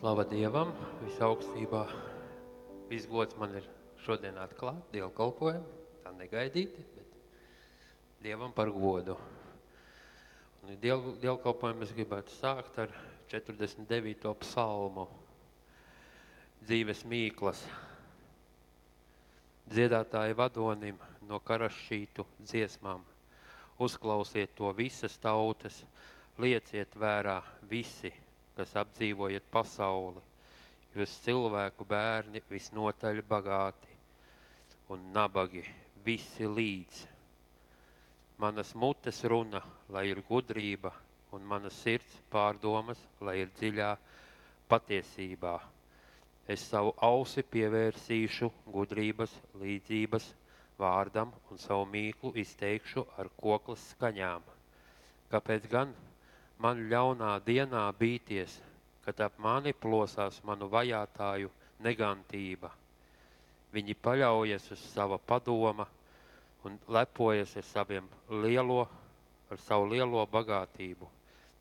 Slava Dievam, visaugstībā. Viss gods man ir šodien atklāt dievkalpojumu, tā negaidīti, bet Dievam par godu. Un diev, dievkalpojumu es gribētu sākt ar 49. psalmu dzīves mīklas. Dziedātāji vadonim no karašķītu dziesmām. Uzklausiet to visas tautas, lieciet vērā visi, kas apdzīvojat pasauli. Jūs cilvēku bērni visnotaļ bagāti un nabagi visi līdz. Manas mutes runa, lai ir gudrība, un manas sirds pārdomas, lai ir dziļā patiesībā. Es savu ausi pievērsīšu gudrības, līdzības vārdam un savu mīklu izteikšu ar koklas skaņām. Kāpēc gan man ļaunā dienā bīties, kad ap mani plosās manu vajātāju negantība? Viņi paļaujas uz sava padoma un lepojas ar, saviem lielo, ar savu lielo bagātību.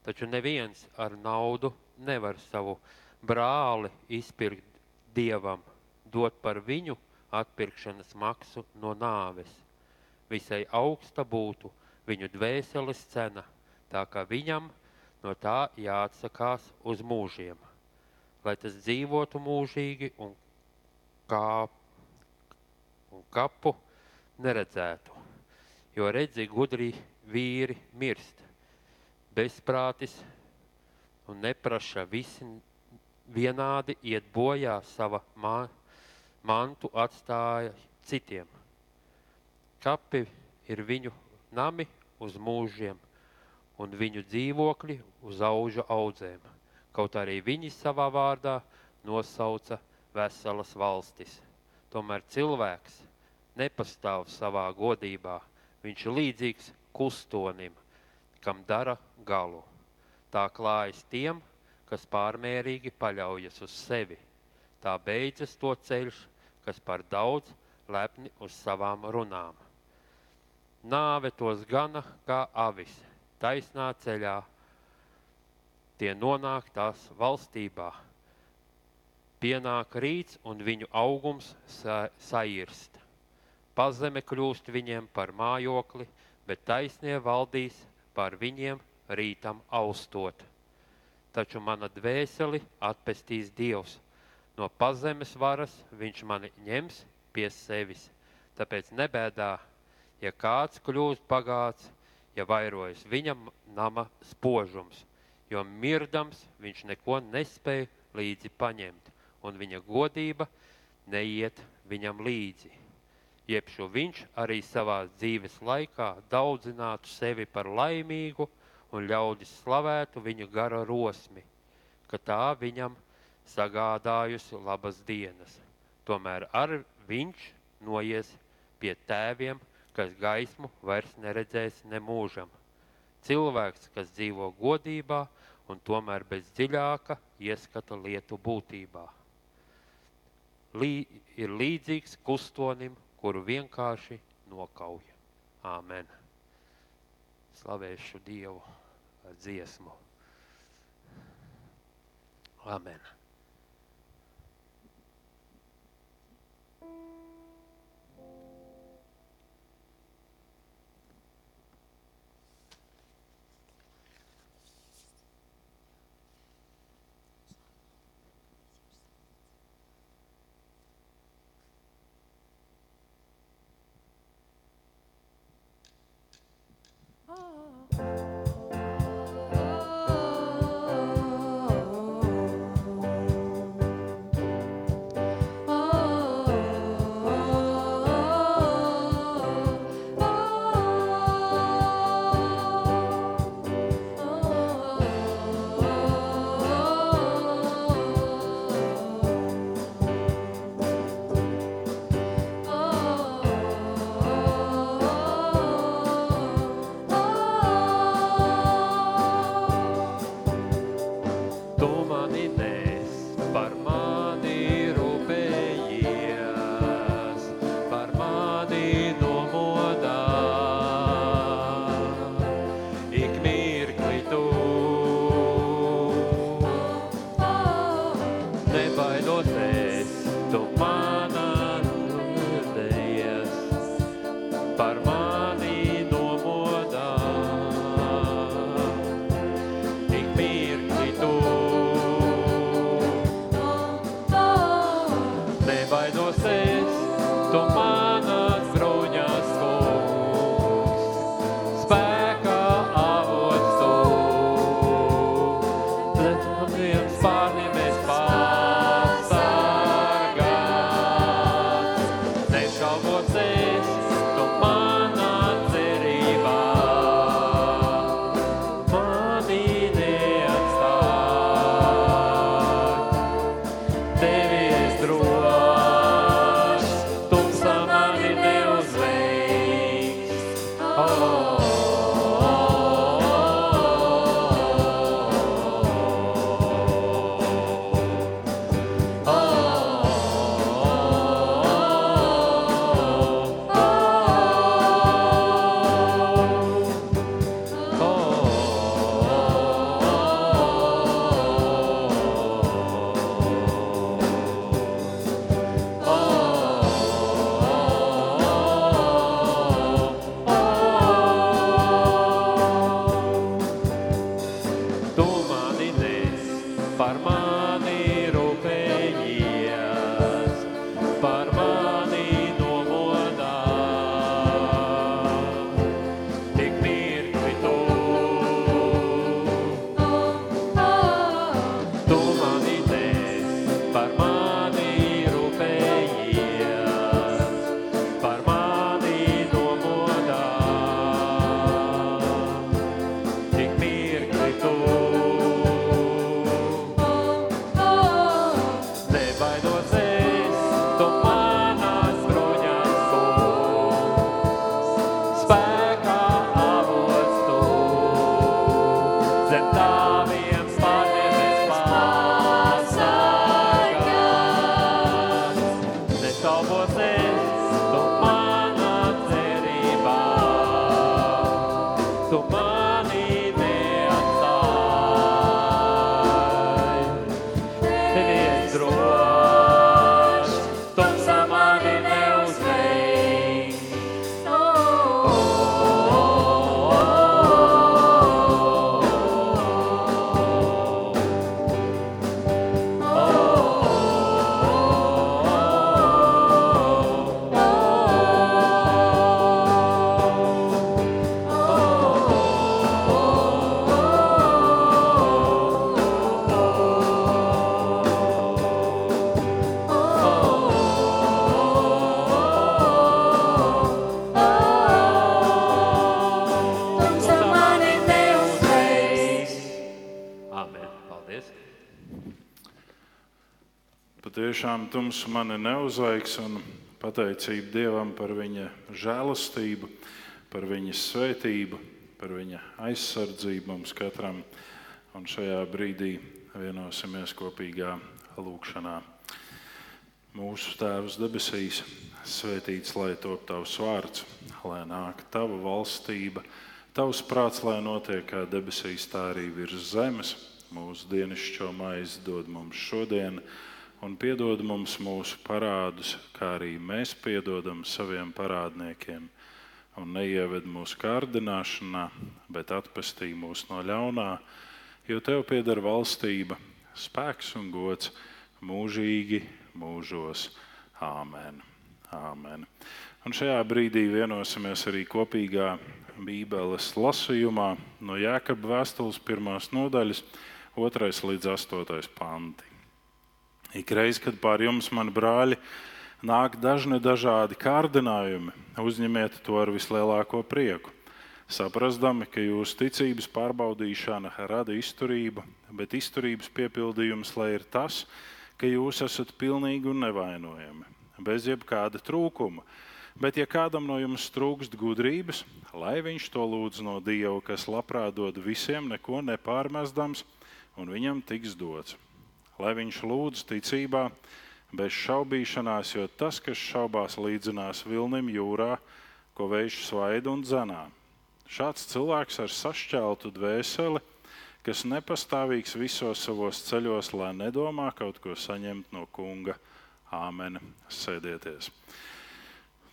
Taču neviens ar naudu nevar savu brāli izpirkt dievam, dot par viņu atpirkšanas maksu no nāves. Visai augsta būtu viņu dvēseles cena, tā kā viņam no tā jāatsakās uz mūžiem, lai tas dzīvotu mūžīgi un, kā, un kapu neredzētu. Jo redzi, gudri vīri mirst, bezprātis un nepraša visi vienādi iet bojā sava man, mantu atstāja citiem. Kapi ir viņu nami uz mūžiem un viņu dzīvokļi uz auža audzēm. Kaut arī viņi savā vārdā nosauca veselas valstis. Tomēr cilvēks nepastāv savā godībā. Viņš ir līdzīgs kustonim, kam dara galu. Tā klājas tiem, kas pārmērīgi paļaujas uz sevi. Tā beidzas to ceļš, kas par daudz lepni uz savām runām. Nāve tos gana kā avis, taisnā ceļā, tie nonāk tās valstībā. Pienāk rīts un viņu augums sa sairst. Pazeme kļūst viņiem par mājokli, bet taisnie valdīs par viņiem rītam austot taču mana dvēseli atpestīs Dievs. No pazemes varas viņš mani ņems pie sevis. Tāpēc nebēdā, ja kāds kļūst bagāts, ja vairojas viņam nama spožums, jo mirdams viņš neko nespēja līdzi paņemt, un viņa godība neiet viņam līdzi. Iepšu viņš arī savā dzīves laikā daudzinātu sevi par laimīgu, un ļaudis slavētu viņa gara rosmi, ka tā viņam sagādājusi labas dienas. Tomēr ar viņš noies pie tēviem, kas gaismu vairs neredzēs nemūžam. Cilvēks, kas dzīvo godībā un tomēr bez dziļāka ieskata lietu būtībā. Lī, ir līdzīgs kustonim, kuru vienkārši nokauja. Āmen! Slavēšu Dievu! dziesmu. Amen. Patiešām tums mani neuzveiks, un pateicība Dievam par viņa žēlastību, par viņa svētību, par viņa aizsardzību mums katram. Un šajā brīdī vienosimies kopīgā lūkšanā. Mūsu Tēvs debesīs, svētīts lai top tavs vārds, lai nāk tava valstība, tavs prāts, lai notiek kā debesīs, tā arī virs zemes. Mūsu dienascho maizi dod mums šodien, un piedod mums mūsu parādus, kā arī mēs piedodam saviem parādniekiem. Un neieved mūsu kārdināšanā, bet atpestī mūs no ļaunā, jo tev pieder valstība, spēks un gods mūžīgi mūžos. Āmen. Āmen. Un šajā brīdī vienosimies arī kopīgā Bībeles lasījumā no Jēkabas vēstules pirmās nodaļas, 2 līdz 8 panti. Ikreiz, kad pār jums, mani brāļi, nāk dažni dažādi kārdinājumi, uzņemiet to ar vislielāko prieku. Saprastami, ka jūsu ticības pārbaudīšana rada izturību, bet izturības piepildījums lai ir tas, ka jūs esat pilnīgi un nevainojami, bez jebkāda trūkuma. Bet, ja kādam no jums trūkst gudrības, lai viņš to lūdz no Dieva, kas labprāt dod visiem, neko nepārmestams, un viņam tiks dots. Lai viņš lūdz ticībā, bez šaubīšanās, jo tas, kas šaubās, līdzinās vilnim jūrā, ko vējš svaida un dzenā. Šāds cilvēks ar sašķeltu dvēseli, kas nepastāvīgs visos savos ceļos, lai nedomā kaut ko saņemt no kunga. Āmen. Sēdieties.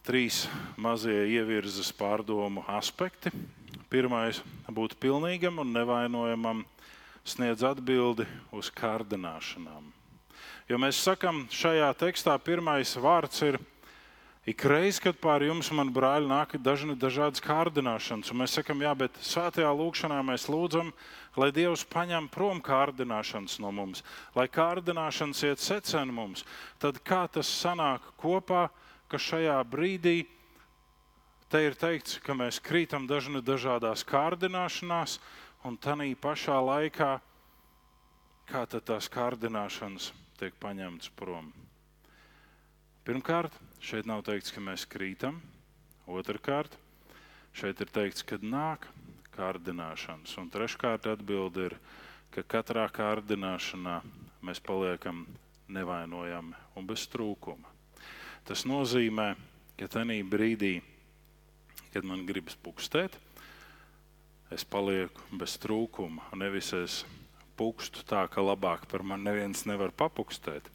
Trīs mazie ievirzes pārdomu aspekti. Pirmais - būt pilnīgam un nevainojamam, sniedz atbildi uz kārdināšanām. Jo mēs sakām, šajā tekstā pirmais vārds ir Ik reiz, kad pār jums, man brāļi, nāk dažni, dažādas kārdināšanas, un mēs sakām, jā, bet svētajā lūkšanā mēs lūdzam, lai Dievs paņem prom kārdināšanas no mums, lai kārdināšanas iet secen mums, tad kā tas sanāk kopā, ka šajā brīdī te ir teikts, ka mēs krītam dažni dažādās kārdināšanās, un tanī pašā laikā, kā tās kārdināšanas tiek paņemtas prom. Pirmkārt, šeit nav teikts, ka mēs krītam. Otrakārt, šeit ir teikts, ka nāk kārdināšanas. Un treškārt, atbilde ir, ka katrā kārdināšanā mēs paliekam nevainojami un bez trūkuma. Tas nozīmē, ka tajā brīdī, kad man gribas pukstēt, es palieku bez trūkuma. Nevis es pukstu tā, ka labāk par mani neviens nevar papukstēt,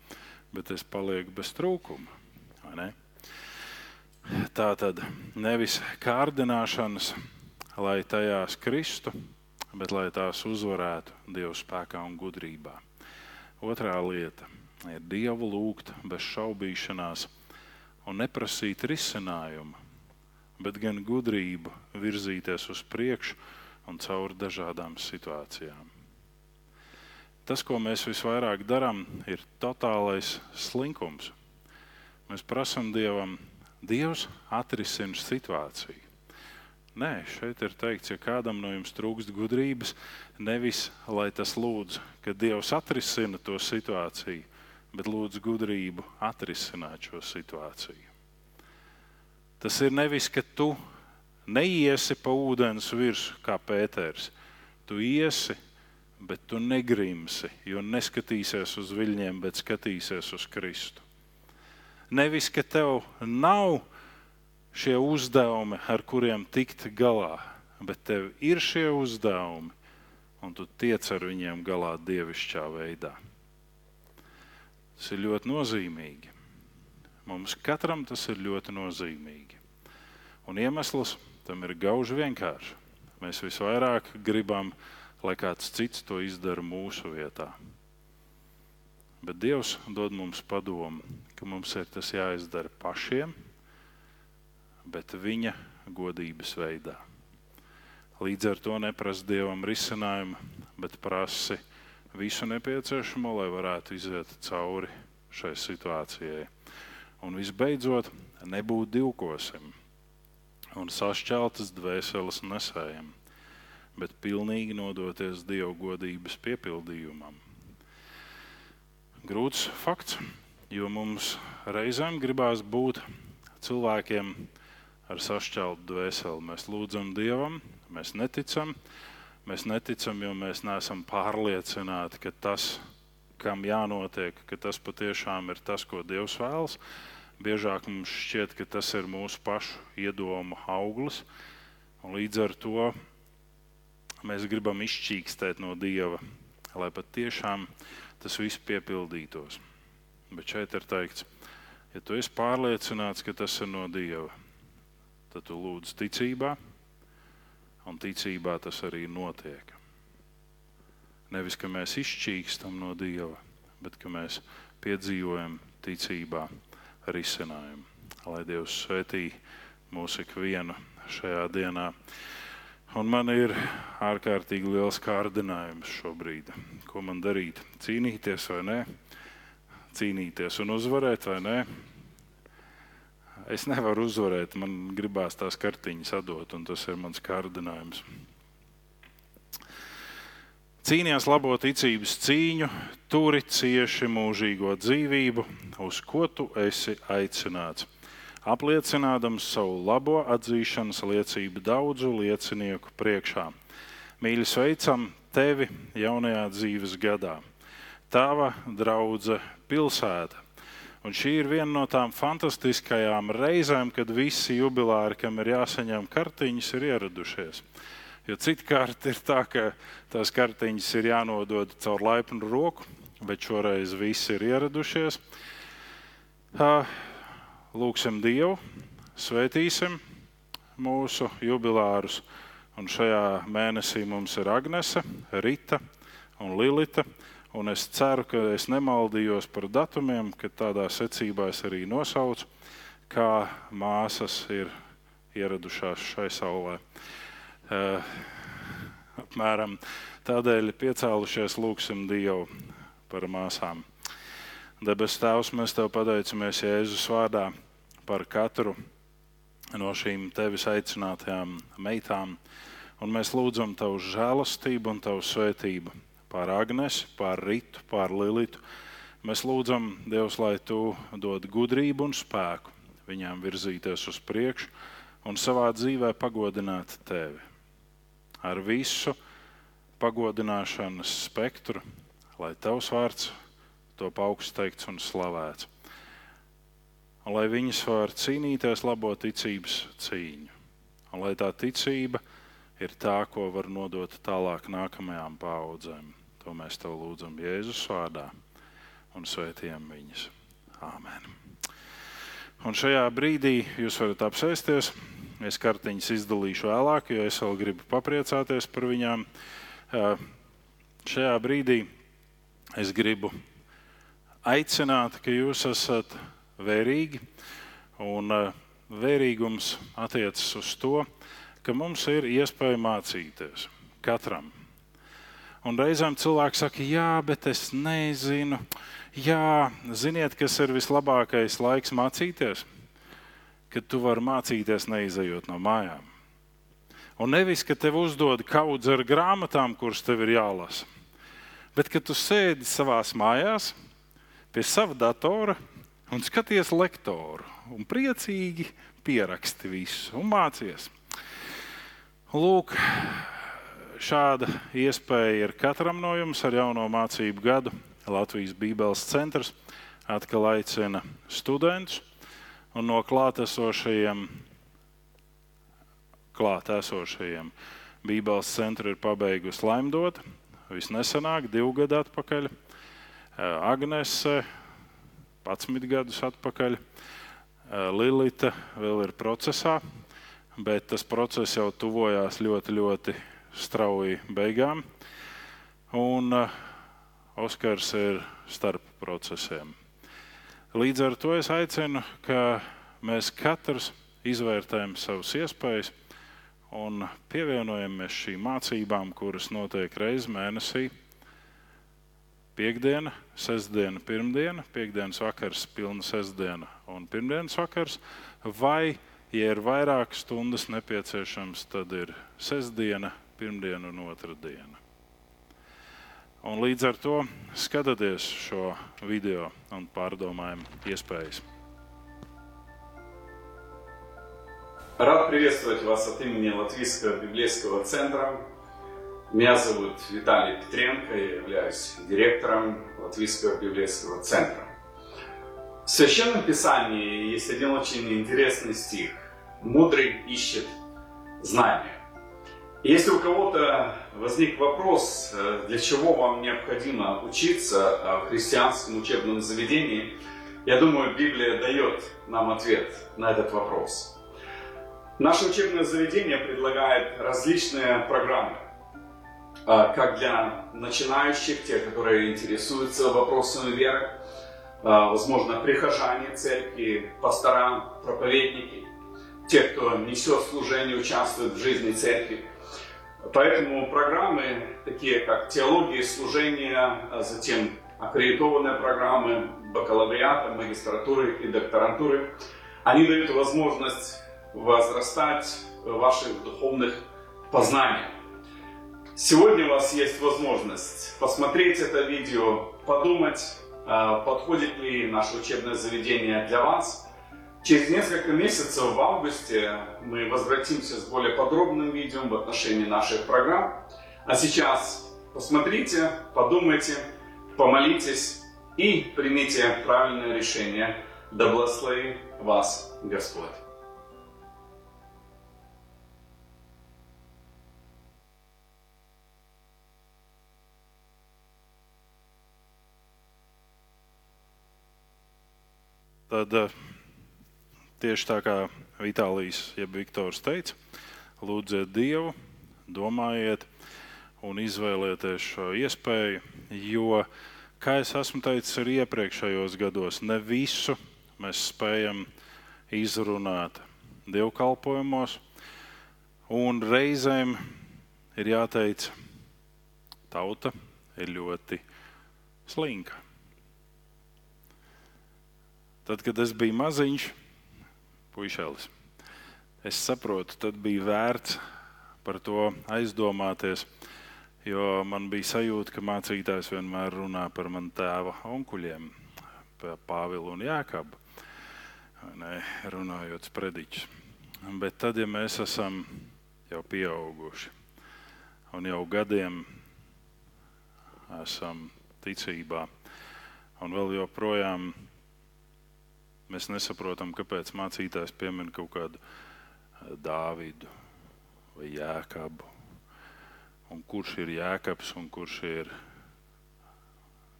bet es palieku bez trūkuma. Tā tad nevis kārdināšanas, lai tajās kristu, bet lai tās uzvarētu Dieva spēkā un gudrībā. Otrā lieta ir Dievu lūgt bez šaubīšanās un neprasīt risinājumu, bet gan gudrību virzīties uz priekšu un cauri dažādām situācijām. Tas, ko mēs visvairāk darām, ir totālais slinkums. Mēs prasām Dievam, Dievs atrisina situāciju. Nē, šeit ir teikts, ja kādam no jums trūkst gudrības, nevis lai tas lūdz, ka Dievs atrisina to situāciju, bet lūdz gudrību atrisināt šo situāciju. Tas ir nevis, ka tu neiesi pa ūdens virsmu kā Pēters. Tu iesi, bet tu negrimsi, jo neskatīsies uz viļņiem, bet skatīsies uz Kristu. Nevis, ka tev nav šie uzdevumi, ar kuriem tikt galā, bet tev ir šie uzdevumi, un tu tiec ar viņiem galā dievišķā veidā. Tas ir ļoti nozīmīgi. Mums katram tas ir ļoti nozīmīgi. Un iemesls tam ir gauži vienkārši. Mēs visvairāk gribam, lai kāds cits to izdara mūsu vietā. Bet Dievs dod mums padomu, ka mums ir tas jāizdara pašiem, bet Viņa godības veidā. Līdz ar to neprasa Dievam risinājumu, bet prasa visu nepieciešamo, lai varētu iziet cauri šai situācijai. Un visbeidzot, nebūt divkosim un sašķeltas dvēseles nesējam, bet pilnīgi nodoties Dieva godības piepildījumam grūts fakts, jo mums reizēm gribās būt cilvēkiem ar sašķeltu dvēseli. Mēs lūdzam Dievam, mēs neticam. Mēs neticam, jo mēs neesam pārliecināti, ka tas, kam jānotiek, ka tas patiešām ir tas, ko Dievs vēlas. Biežāk mums šķiet, ka tas ir mūsu pašu iedomu auglis. Līdz ar to mēs gribam izčīkstēt no Dieva, lai patiešām tas viss piepildītos. Bet šeit ir teikts, ja tu esi pārliecināts, ka tas ir no Dieva, tad tu lūdz ticībā, un ticībā tas arī notiek. Nevis, ka mēs izšķīkstam no Dieva, bet ka mēs piedzīvojam ticībā risinājumu. Lai Dievs svētī mūsu ikvienu šajā dienā. Un man ir ārkārtīgi liels kārdinājums šobrīd. Ko man darīt? Cīnīties vai nē? Cīnīties un uzvarēt vai nē? Es nevaru uzvarēt, man gribās tās kartiņas atdot, un tas ir mans kārdinājums. Cīnījās labo ticības cīņu, turi cieši mūžīgo dzīvību, uz ko tu esi aicināts apliecinādams savu labo atzīšanas liecību daudzu liecinieku priekšā. Mīļi, sveicam tevi jaunajā dzīves gadā, tava draudzene pilsēta. Un šī ir viena no tām fantastiskajām reizēm, kad visi jubilāri, kam ir jāsaņem kartiņas, ir ieradušies. Jo citkārt ir tā, ka tās kartiņas ir jānodod caur laipnu roku, bet šoreiz visi ir ieradušies. Lūksim Dievu, svētīsim mūsu jubilārus. Un šajā mēnesī mums ir Agnese, Rita un Lilita. Un es ceru, ka es nemaldījos par datumiem, ka tādā secībā es arī nosaucu, kā māsas ir ieradušās šai saulē. Uh, apmēram tādēļ piecēlušies lūgsim Dievu par māsām. Debes Tēvs, mēs Tev pateicamies Jēzus vārdā par katru no šīm Tevis aicinātajām meitām, un mēs lūdzam Tavu žēlastību un Tavu svētību pār Agnesi, pār Ritu, pār Lilitu. Mēs lūdzam, Dievs, lai Tu dod gudrību un spēku viņām virzīties uz priekšu un savā dzīvē pagodināt Tevi. Ar visu pagodināšanas spektru, lai Tavs vārds top augsts un slavēts. Un lai viņas var cīnīties labo ticības cīņu. Un lai tā ticība ir tā, ko var nodot tālāk nākamajām paudzēm. To mēs tev lūdzam Jēzus vārdā un svētījam viņus. Āmen. Un šajā brīdī jūs varat apsēsties. Es kartiņas izdalīšu vēlāk, jo es vēl gribu papriecāties par viņām. Šajā brīdī es gribu aicināt, ka jūs esat vērīgi. Un vērīgums attiecas uz to, ka mums ir iespēja mācīties katram Un reizēm cilvēki saka, jā, bet es nezinu. Jā, ziniet, kas ir vislabākais laiks mācīties? Kad tu vari mācīties neizejot no mājām. Un nevis, ka tev uzdod kaudz ar grāmatām, kuras tev ir jālasa, bet ka tu sēdi savā mājās pie sava datora un skaties lektoru un priecīgi pieraksti visu un mācies. Lūk, šāda iespēja ir katram no jums ar jauno mācību gadu. Latvijas Bībeles centrs atkal aicina studentus un no klātesošajiem, klātesošajiem Bībeles centra ir pabeigusi Laimdot, visnesenāk, divu gadu atpakaļ, Agnese, 11 gadus atpakaļ, Lilita vēl ir procesā, bet tas process jau tuvojās ļoti, ļoti strauji beigām. Un uh, Oskars ir starp procesiem. Līdz ar to es aicinu, ka mēs katrs izvērtējam savas iespējas un pievienojamies šīm mācībām, kuras notiek reizes mēnesī. Piektdiena, sestdiena, pirmdiena, piekdienas vakars, pilna sestdiena un pirmdienas vakars. Vai, ja ir vairāk stundas nepieciešams, tad ir sestdiena, pirmdiena un otra diena. Un līdz ar to skatoties šo video un pārdomājam iespējas. Рад приветствовать вас от имени Латвийского библейского центра. Меня зовут Виталий Петренко, я являюсь директором Латвийского библейского центра. В Священном Писании есть один очень интересный стих. Мудрый ищет знания. Если у кого-то возник вопрос, э, для чего вам необходимо учиться в христианском учебном заведении, я думаю, Библия дает нам ответ на этот вопрос. Наше учебное заведение предлагает различные программы, э, как для начинающих, тех, которые интересуются вопросами веры, э, возможно, прихожане церкви, пастора, проповедники, те, кто несет служение, участвует в жизни церкви – Поэтому программы, такие как теология, служение, а затем аккредитованные программы бакалавриата, магистратуры и докторантуры, они дают возможность возрастать в ваших духовных познаниях. Сегодня у вас есть возможность посмотреть это видео, подумать, а, подходит ли наше учебное заведение для вас – Через несколько месяцев в августе мы возвратимся с более подробным видео в отношении наших программ. А сейчас посмотрите, подумайте, помолитесь и примите правильное решение. Да благослови вас Господь! Да, да. Tieši tā kā Vitālijas, jeb Viktors teica, lūdziet Dievu, domājiet un izvēlieties šo iespēju, jo, kā es esmu teicis arī iepriekšējos gados, ne visu mēs spējam izrunāt dievkalpojumos, un reizēm ir jāteic, tauta ir ļoti slinka. Tad, kad es biju maziņš, puišelis, es saprotu, tad bija vērts par to aizdomāties. Jo man bija sajūta, ka mācītājs vienmēr runā par manu tēva onkuļiem, Pāvilu un Jāekabu, ne, runājot sprediķus. Bet tad, ja mēs esam jau pieauguši un jau gadiem esam ticībā, un vēl joprojām mēs nesaprotam, kāpēc mācītājs piemin kaut kādu eh, Dāvidu vai Jēkabu. Un kurš ir Jēkabs un kurš ir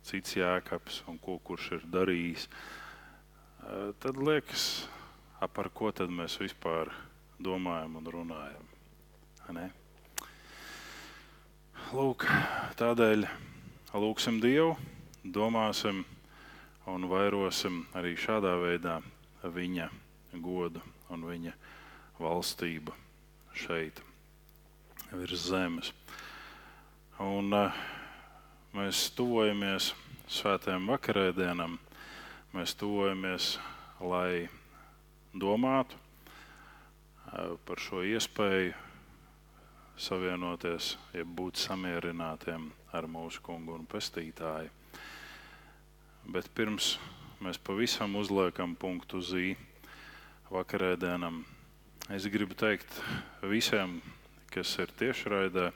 cits Jēkabs un ko kurš ir darījis, eh, tad liekas, par ko tad mēs vispār domājam un runājam. Ne? Lūk, tādēļ lūgsim Dievu, domāsim, un vairosim arī šādā veidā viņa godu un viņa valstību šeit, virs zemes. Un, uh, mēs tuvojamies svētajam vakarēdienam, mēs tuvojamies, lai domātu uh, par šo iespēju savienoties, ja būt samierinātiem ar mūsu kungu un pestītāju. Bet pirms mēs pavisam uzliekam punktu uz ī vakarēdienam, es gribu teikt visiem, kas ir tiešraidē,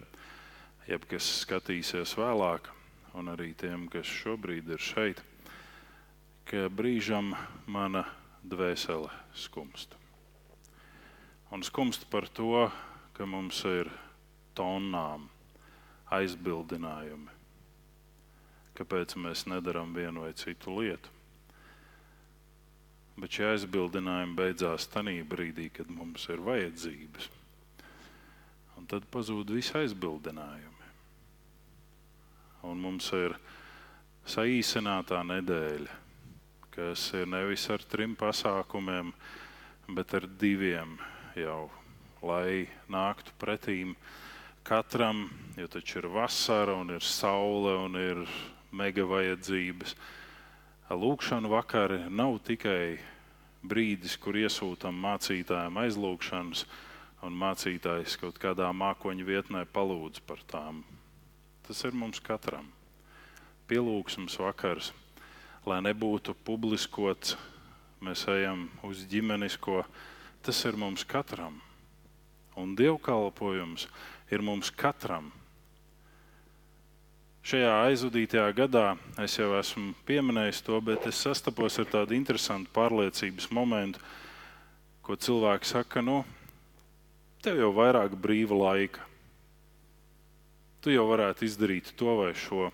jeb kas skatīsies vēlāk, un arī tiem, kas šobrīd ir šeit, ka brīžam mana dvēsele skumst. Un skumst par to, ka mums ir tonām aizbildinājumi. Kāpēc mēs nedarām vienu vai citu lietu? Bet šie aizbildinājumi beidzās tajā brīdī, kad mums ir vajadzības. Un tad pazūd visi aizbildinājumi. Un mums ir saīsinātā nedēļa, kas ir nevis ar trim pasākumiem, bet ar diviem jau, lai nāktu pretīm katram, jo taču ir vasara un ir saule un ir mega vajadzības. Lūkšana vakarā nav tikai brīdis, kur iesūtām mācītājiem aizlūgšanas, un mācītājs kaut kādā mākoņa vietnē palūdz par tām. Tas ir mums katram. Pielūgsmes vakars, lai nebūtu publiskots, mēs ejam uz ģimenisko, tas ir mums katram. Un dievkalpojums ir mums katram. Šajā aizvadītajā gadā es jau esmu pieminējis to, bet es sastapos ar tādu interesantu pārliecības momentu, ko cilvēki saka, nu, tev jau vairāk brīva laika. Tu jau varētu izdarīt to vai šo.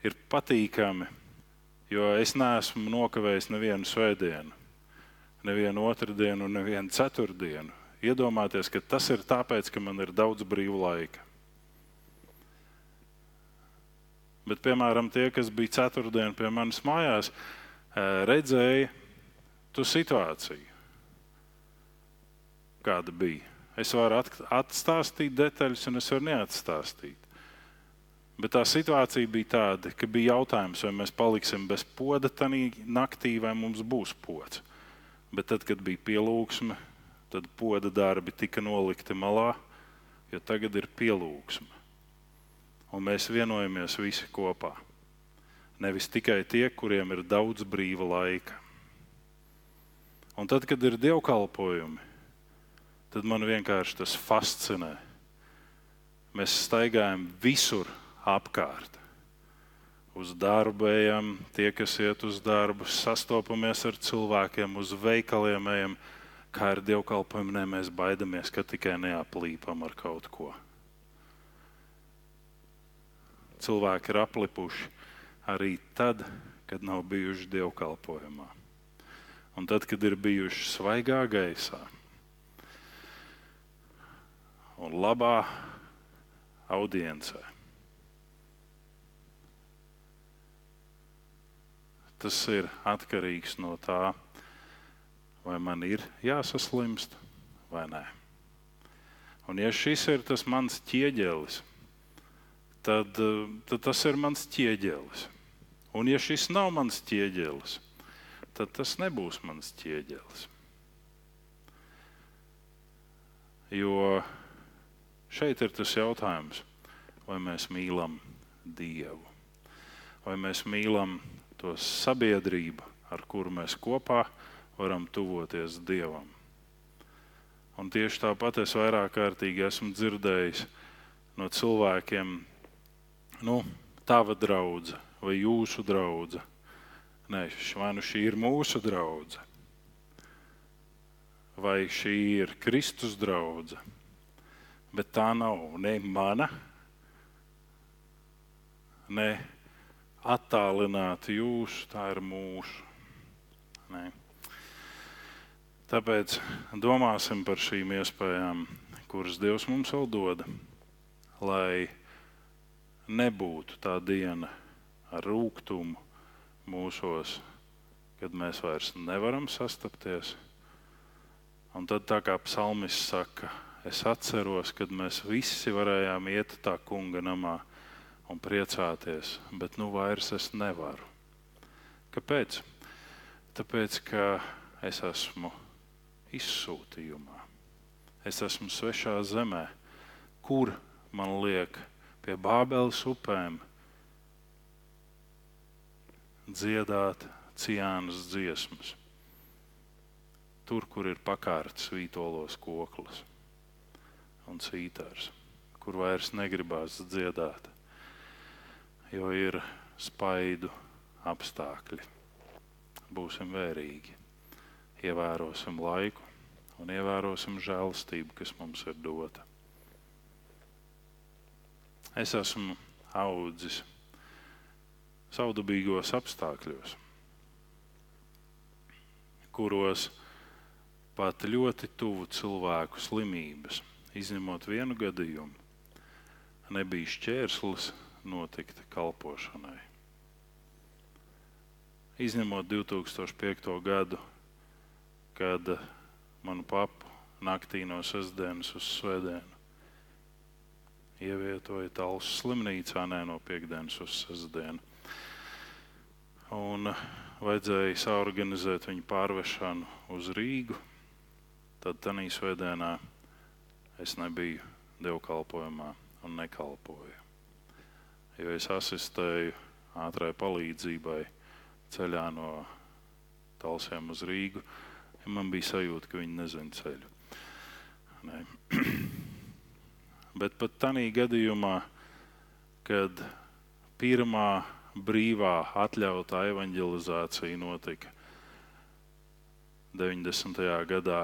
Ir patīkami, jo es neesmu nokavējis nevienu svētdienu, nevienu otrdienu, nevienu ceturtdienu iedomāties, ka tas ir tāpēc, ka man ir daudz brīva laika. Bet, piemēram, tie, kas bija ceturtdien pie manis mājās, redzēja tu situāciju, kāda bija. Es varu atstāstīt detaļas, un es varu neatstāstīt. Bet tā situācija bija tāda, ka bija jautājums, vai mēs paliksim bez poda tajā naktī, vai mums būs pods. Bet tad, kad bija pielūgsme, tad poda darbi tika nolikti malā, jo tagad ir pielūgsme. Un mēs vienojamies visi kopā. Nevis tikai tie, kuriem ir daudz brīva laika. Un tad, kad ir dievkalpojumi, tad man vienkārši tas fascinē. Mēs staigājam visur apkārt. Uz darbu ejam, tie, kas iet uz darbu, sastopamies ar cilvēkiem, uz veikaliem ejam kā ar dievkalpojumiem, mēs baidamies, ka tikai neaplīpam ar kaut ko. Cilvēki ir aplipuši arī tad, kad nav bijuši dievkalpojumā. un tad, kad ir bijuši svaigā gaisā un labā audiencē. Tas ir atkarīgs no tā, vai man ir jāsaslimst vai nē. Un ja šis ir tas mans ķieģelis, tad, tad tas ir mans ķieģelis. Un ja šis nav mans ķieģelis, tad tas nebūs mans ķieģelis. Jo šeit ir tas jautājums, vai mēs mīlam Dievu, vai mēs mīlam to sabiedrību, ar kuru mēs kopā varam tuvoties Dievam. Un tieši tāpat es vairāk kārtīgi esmu dzirdējis no cilvēkiem, nu, tava draudzene vai jūsu draudzene. Nē, vai nu šī ir mūsu draudzene, vai šī ir Kristus draudzene, bet tā nav ne mana, ne attālināta jūsu, tā ir mūsu. Ne. Tāpēc domāsim par šīm iespējām, kuras Dievs mums vēl dod, lai nebūtu tā diena ar rūkumu mūsos, kad mēs vairs nevaram sastapties. Un tad, kā psalmists saka, es atceros, kad mēs visi varējām iet tā kunga namā un priecāties, bet nu vairs es nevaru. Kāpēc? Tāpēc, ka es esmu izsūtījumā. Es esmu svešā zemē, kur man liek pie Bābeles upēm dziedāt ciānas dziesmas. Tur, kur ir pakārts vītolos koklis un cītārs, kur vairs negribās dziedāt, jo ir spaidu apstākļi. Būsim vērīgi ievērosim laiku un ievērosim žēlastību, kas mums ir dota. Es esmu audzis savdabīgos apstākļos, kuros pat ļoti tuvu cilvēku slimības, izņemot vienu gadījumu, nebija šķērslis notikt kalpošanai. Izņemot 2005. gadu, kad manu papu naktī no sestdienas uz svētdienu ievietoja Talsu slimnīcā, nē, no piekdienas uz sestdienu. Un vajadzēja saorganizēt viņu pārvešanu uz Rīgu. Tad tajā svētdienā es nebiju dievkalpojumā un nekalpoju. Jo es asistēju ātrai palīdzībai ceļā no Talsiem uz Rīgu man bija sajūta, ka viņi nezina ceļu. Ne. Bet pat tādā gadījumā, kad pirmā brīvā atļautā evanģelizācija notika 90. gadā,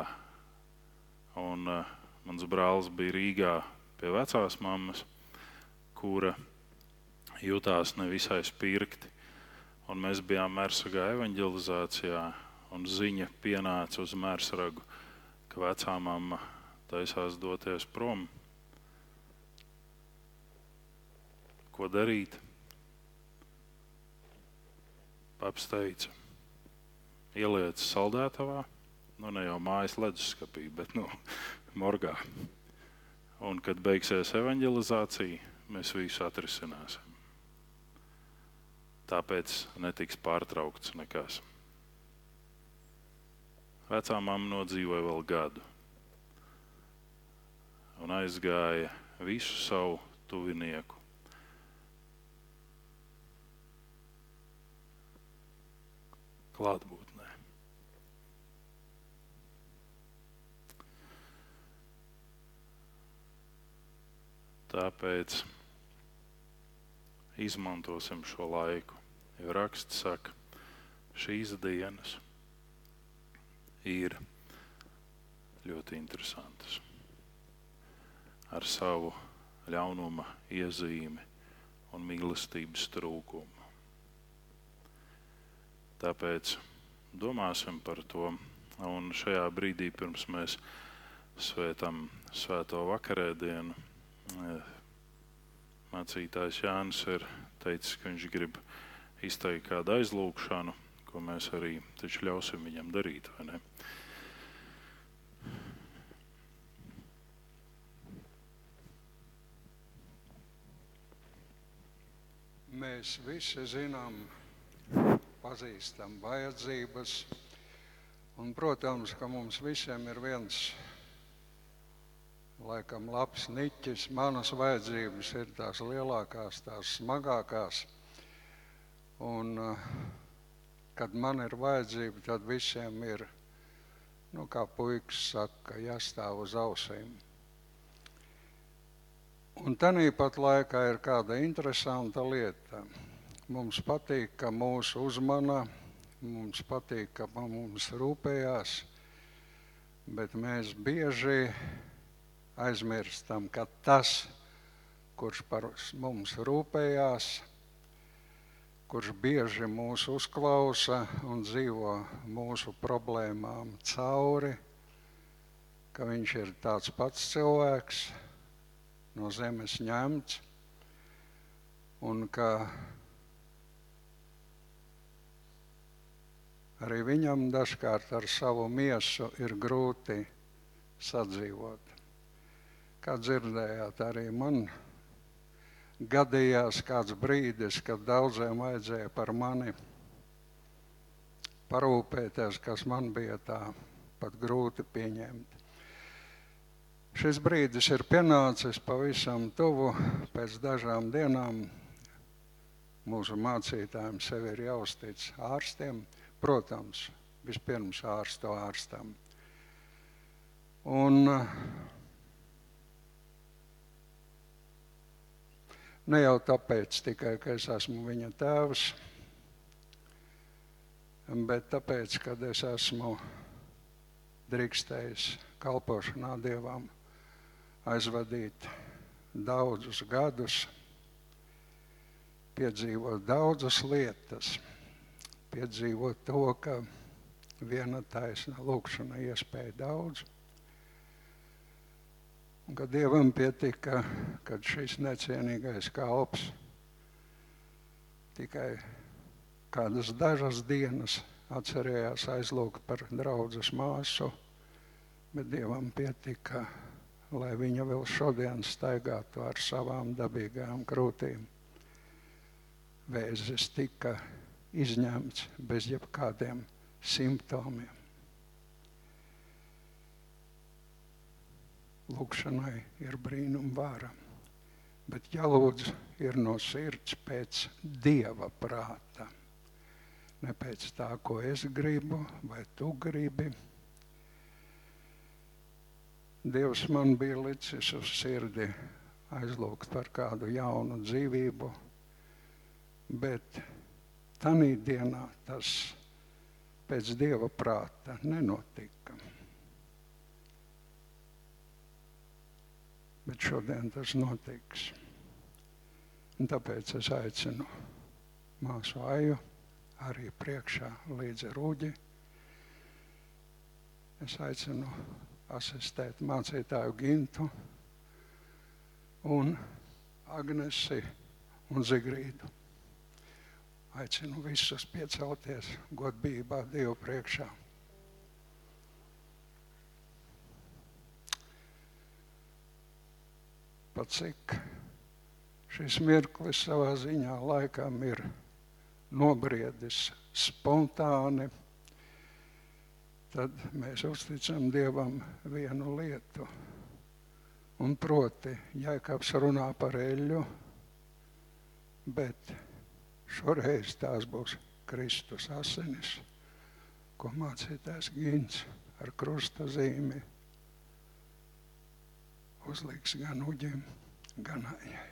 un uh, mans brālis bija Rīgā pie vecās mammas, kura jutās nevisai spirti. Un mēs bijām Mērsagā evanģelizācijā, un ziņa pienāca uz mērsragu, ka vecā mamma taisās doties prom. Ko darīt? Paps teica, ieliec saldētavā, nu ne jau mājas leduskapī, bet nu, morgā. Un, kad beigsies evanģelizācija, mēs visu atrisināsim. Tāpēc netiks pārtraukts nekas. Vecā mamma nodzīvoja vēl gadu un aizgāja visu savu tuvinieku. Klātbūtnē. Tāpēc izmantosim šo laiku. Jo raksts saka, šīs dienas ir ļoti interesantas. Ar savu ļaunuma iezīmi un mīlestības trūkumu. Tāpēc domāsim par to. Un šajā brīdī, pirms mēs svētām svēto vakarēdienu, eh, mācītājs Jānis ir teicis, ka viņš grib izteikt kādu aizlūgšanu, ko mēs arī ļausim viņam darīt. Mēs visi zinām, pazīstam vajadzības, un, protams, ka mums visiem ir viens laikam labs niķis. Manas vajadzības ir tās lielākās, tās smagākās. Un, kad man ir vajadzība, tad visiem ir, nu, kā puikas saka, jāstāv uz ausīm. Un tāpat laikā ir kāda interesanta lieta. Mums patīk, ka mūs uzmana, mums patīk, ka mums rūpējās, bet mēs bieži aizmirstam, ka tas, kurš par mums rūpējās, kurš bieži mūs uzklausa un dzīvo mūsu problēmām cauri, ka viņš ir tāds pats cilvēks no zemes ņemts, un ka arī viņam dažkārt ar savu miesu ir grūti sadzīvot. Kā dzirdējāt, arī man gadījās kāds brīdis, kad daudziem vajadzēja par mani parūpēties, kas man bija tā pat grūti pieņemt. Šis brīdis ir pienācis pavisam tuvu. Pēc dažām dienām mūsu mācītājiem sevi ir jāuztic ārstiem. Protams, vispirms ārstu ārstam. Un ne jau tāpēc tikai, ka es esmu viņa tēvs, bet tāpēc, ka es esmu drīkstējis kalpošanā Dievam aizvadīt daudzus gadus, piedzīvot daudzas lietas, piedzīvot to, ka viena taisna lūkšana iespēja daudz. Un kad Dievam pietika, kad šis necienīgais kalps tikai kādas dažas dienas atcerējās aizlūgt par draudzes māsu, bet Dievam pietika lai viņa vēl šodien staigātu ar savām dabīgām krūtīm. Vēzis tika izņemts bez jebkādiem simptomiem. Lūkšanai ir brīnuma vara, bet jālūdz ir no sirds pēc dieva prāta. Ne pēc tā, ko es gribu vai tu gribi Dievs man bija licis uz sirdi aizlūgt par kādu jaunu dzīvību, bet tajā dienā tas pēc Dieva prāta nenotika. Bet šodien tas notiks. Un tāpēc es aicinu māsu Aju arī priekšā līdzi rūģi. Es aicinu asistēt mācītāju Gintu un Agnesi un Zigrīdu. Aicinu visus piecelties godbībā Dievu priekšā. Pat cik šis mirklis savā ziņā laikam ir nobriedis spontāni tad mēs uzticam Dievam vienu lietu. Un proti, Jēkabs runā par eļļu, bet šoreiz tās būs Kristus asinis, ko mācītājs Gins ar krusta zīmi uzliks gan uģim, gan ājai.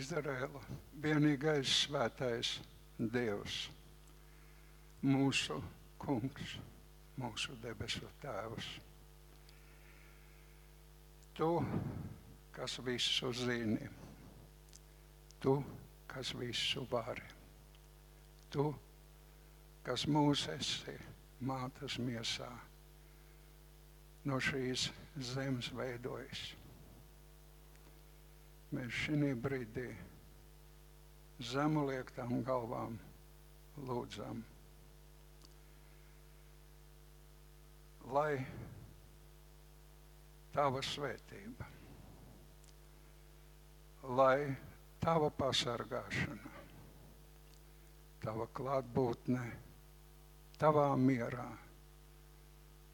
Izraēla, vienīgais svētais Dievs, mūsu kungs, mūsu debesu tēvs. Tu, kas visu zini, tu, kas visu vari, tu, kas mūs esi mātes miesā, no šīs zemes veidojis. Mēs šī brīdī zemu liektām galvām lūdzam, lai tava svētība, lai tava pasargāšana, tava klātbūtne, tavā mierā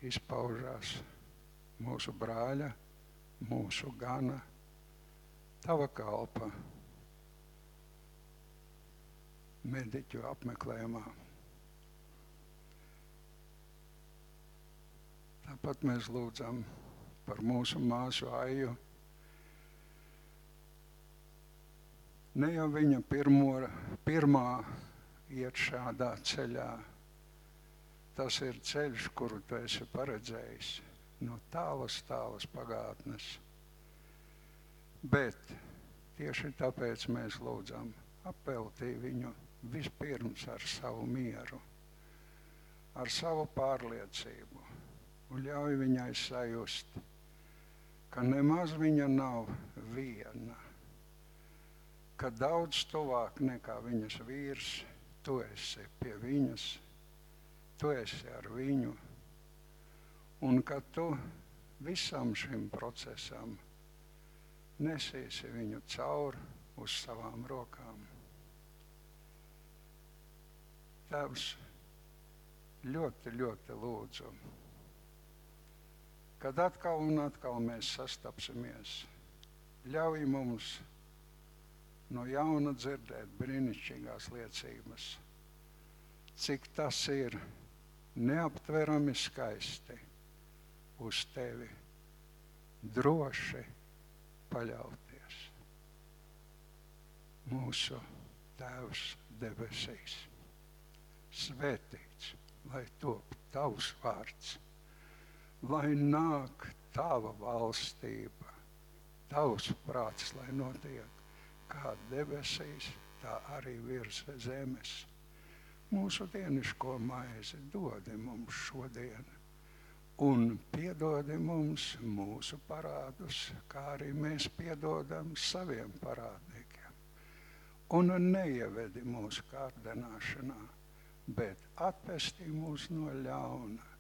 izpaužās mūsu brāļa, mūsu gana, tava kalpa mediķu apmeklējumā. Tāpat mēs lūdzam par mūsu māsu Aiju. Ne jau viņa pirmo, pirmā iet šādā ceļā. Tas ir ceļš, kuru tu esi paredzējis no tālas, tālas pagātnes. Bet tieši tāpēc mēs lūdzam apeltī viņu vispirms ar savu mieru, ar savu pārliecību un ļauj viņai sajust, ka nemaz viņa nav viena, ka daudz tuvāk nekā viņas vīrs, tu esi pie viņas, tu esi ar viņu, un ka tu visam šim procesam nesīsi viņu cauri uz savām rokām. Tēvs, ļoti, ļoti lūdzu, kad atkal un atkal mēs sastapsimies, ļauj mums no jauna dzirdēt brīnišķīgās liecības, cik tas ir neaptverami skaisti uz tevi droši paļauties. Mūsu Tēvs debesīs svētīts, lai top tavs vārds, lai nāk tava valstība, tavs prāts, lai notiek kā debesīs, tā arī virs zemes. Mūsu dieniško maizi dodi mums šodien, un piedodi mums mūsu parādus, kā arī mēs piedodam saviem parādniekiem. Un neievedi mūsu kārdināšanā, bet atpestī mūs no ļauna.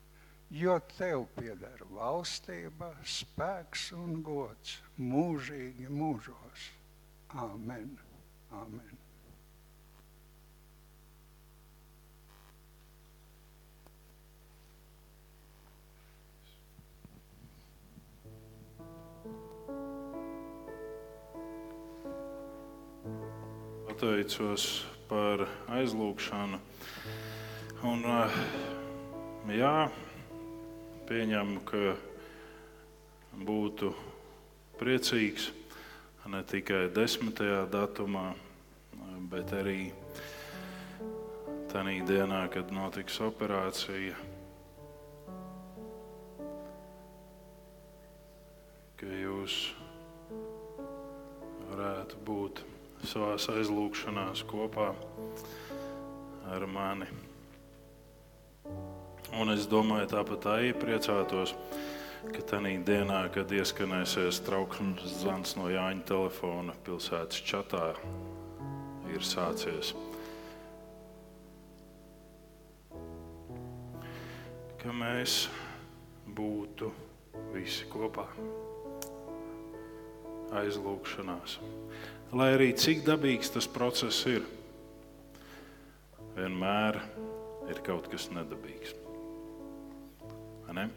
Jo tev pieder valstība, spēks un gods mūžīgi mūžos. Āmen. Āmen. Pateicos par aizlūgšanu. Un, jā, pieņemu, ka būtu priecīgs ne tikai desmitajā datumā, bet arī tajā dienā, kad notiks operācija. Ka jūs varētu būt savā aizlūgšanās kopā ar mani. Un es domāju, tāpat arī priecātos, ka tajā dienā, kad ieskanēsies trauksmes zvans no Jāņa telefona pilsētas čatā, ir sācies. Ka mēs būtu visi kopā aizlūgšanās. Lai arī cik dabīgs tas process ir, vienmēr ir kaut kas nedabīgs. Ne?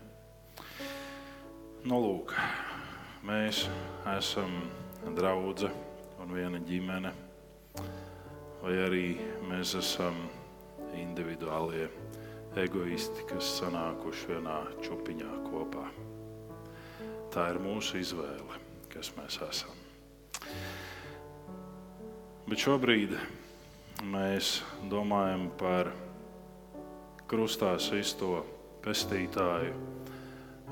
Nu, lūk, mēs esam draugi un viena ģimene, vai arī mēs esam individuālie egoisti, kas sanākuši vienā čupiņā kopā. Tā ir mūsu izvēle, kas mēs esam. Bet šobrīd mēs domājam par krustā sisto pestītāju,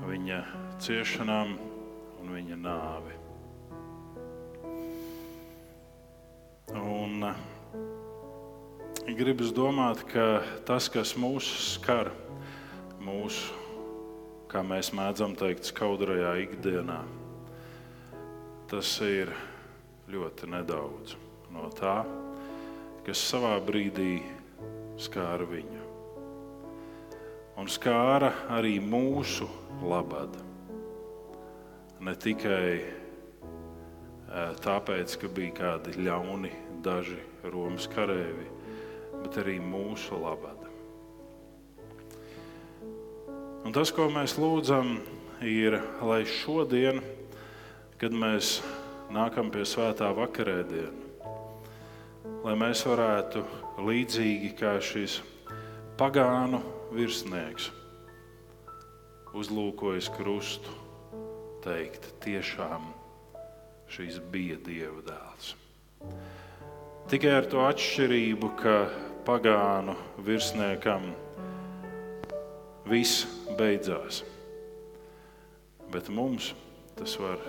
viņa ciešanām un viņa nāvi. Un gribas domāt, ka tas, kas mūs skar, mūsu, kā mēs mēdzam teikt, skaudrajā ikdienā, tas ir ļoti nedaudz no tā, kas savā brīdī skāra viņu. Un skāra arī mūsu labadu. Ne tikai tāpēc, ka bija kādi ļauni, daži Romas kareivi, bet arī mūsu labada. Un tas, ko mēs lūdzam, ir, lai šodien, kad mēs nākam pie svētā vakarēdiena, lai mēs varētu līdzīgi kā šis pagānu virsnieks uzlūkojas krustu, teikt, tiešām šīs bija Dieva dēls. Tikai ar to atšķirību, ka pagānu virsniekam viss beidzās. Bet mums tas var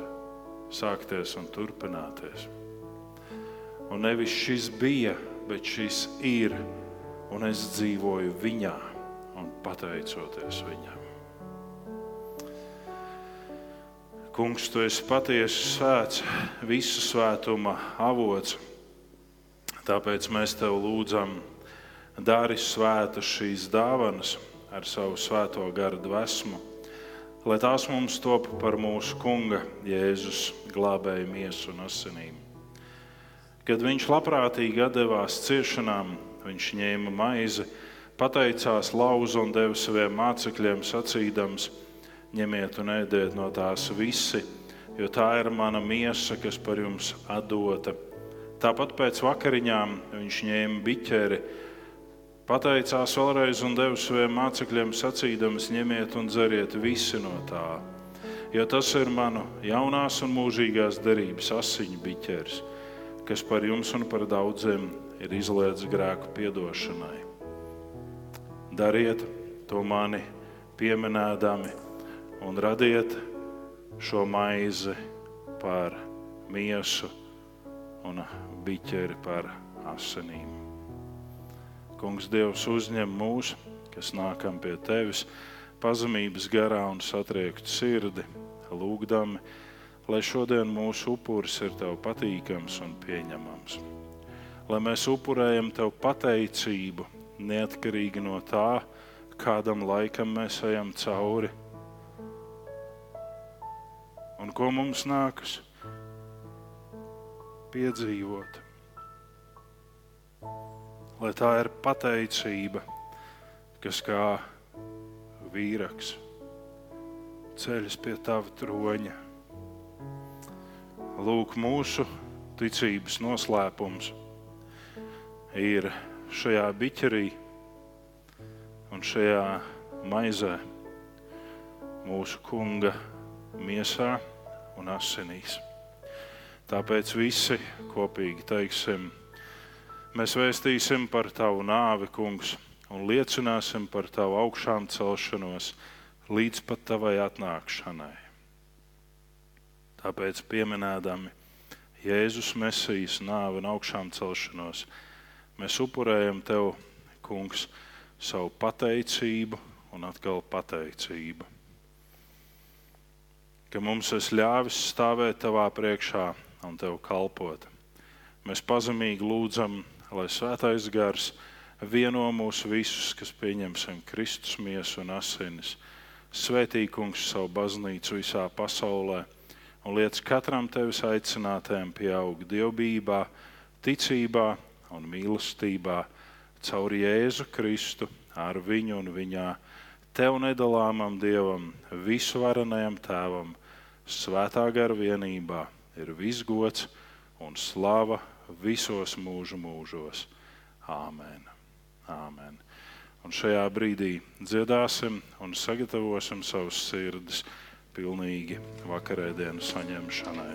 sākties un turpināties. Un nevis šis bija, bet šis ir, un es dzīvoju viņā un pateicoties viņam. Kungs, tu esi patiesi svēts, visu svētuma avots. Tāpēc mēs tev lūdzam, dari svētas šīs dāvanas ar savu svēto garu dvēsmu, lai tās mums top par mūsu Kunga Jēzus glābēju miesu un asinīm. Kad viņš labprātīgi devās ciešanām, viņš ņēma maizi, pateicās lauzu un deva saviem mācekļiem sacīdams: ņemiet un ēdiet no tās visi, jo tā ir mana miesa, kas par jums atdota. Tāpat pēc vakariņām viņš ņēma biķeri, pateicās vēlreiz un deva saviem mācekļiem sacīdams: ņemiet un dzeriet visi no tā. Jo tas ir manu jaunās un mūžīgās derības asiņu biķeris, kas par jums un par daudziem ir izlietas grēku piedošanai. Dariet to mani pieminēdami un radiet šo maizi par miesu un biķeri par asinīm. Kungs, Dievs, uzņem mūs, kas nākam pie Tevis, pazemības garā un satriektu sirdi, lūgdami, lai šodien mūsu upuris ir Tev patīkams un pieņemams. Lai mēs upurējam Tev pateicību, neatkarīgi no tā, kādam laikam mēs ejam cauri un ko mums nākas piedzīvot. Lai tā ir pateicība, kas kā vīraks ceļas pie tava troņa. Lūk, mūsu ticības noslēpums ir šajā biķerī un šajā maizē mūsu kunga miesā un asinīs. Tāpēc visi kopīgi teiksim, mēs vēstīsim par tavu nāvi, kungs, un liecināsim par tavu augšām celšanos līdz pat tavai atnākšanai. Tāpēc pieminēdami Jēzus Mesijas nāvi un augšām celšanos, mēs upurējam tev, kungs, savu pateicību un atkal pateicību ka mums ir ļāvis stāvēt tavā priekšā un tev kalpot. Mēs pazemīgi lūdzam, lai svētais gars vieno mūs visus, kas pieņemsim Kristus miesu un asinis. Svētīgums savu baznīcu visā pasaulē un liec katram tevis aicinātājam pieaug dievbijā, ticībā un mīlestībā caur Jēzu Kristu ar viņu un viņā. Tev nedalāmam Dievam, visvarenajam Tēvam, svētā gara vienībā ir viss gods un slava visos mūžu mūžos. Āmen. Āmen. Un šajā brīdī dziedāsim un sagatavosim savus sirdis pilnīgi vakarēdienu saņemšanai.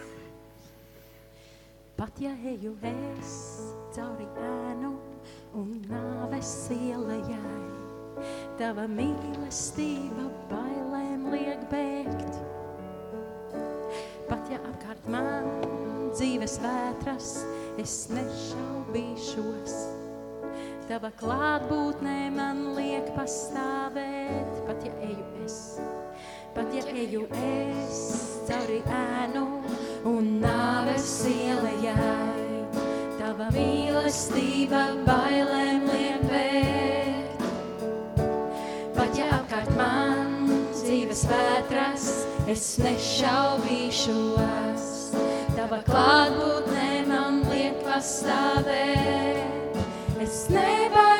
Pat ja eju es cauri ēnu un nāves ielējai, tava mīlestība bailēm liek bēgt. Pat ja apkārt man dzīves vētras, es nešaubīšos. Tava klātbūtnē man liek pastāvēt, pat ja eju es. Pat ja eju es cauri ēnu un nāves ielējai, tava mīlestība bailēm liek bēgt. Pat ja apkārt man dzīves vētras, es nešaubīšos. Tava klātbūtnē man liek pastāvēt. Es nebaidīšos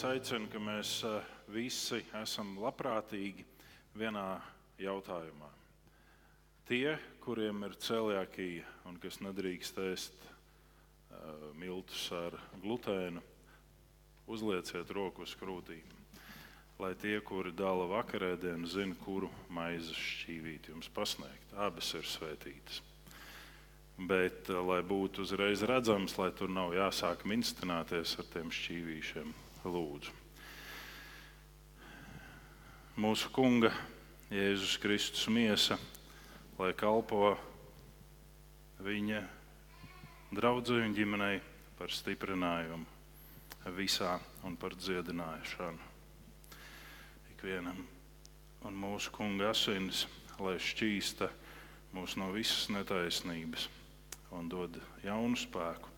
es aicinu, ka mēs eh, visi esam labprātīgi vienā jautājumā. Tie, kuriem ir celiakija un kas nedrīkst ēst uh, miltus ar glutēnu, uzlieciet roku uz krūtīm. Lai tie, kuri dala vakarēdienu, zina, kuru maizes šķīvīt jums pasniegt. Abas ir svētītas. Bet, eh, lai būtu uzreiz redzams, lai tur nav jāsāk minstināties ar tiem šķīvīšiem, lūdzu. Mūsu Kunga Jēzus Kristus miesa, lai kalpo viņa draudzēji un ģimenei par stiprinājumu visā un par dziedināšanu ikvienam. Un mūsu Kunga asins, lai šķīsta mūs no visas netaisnības un dod jaunu spēku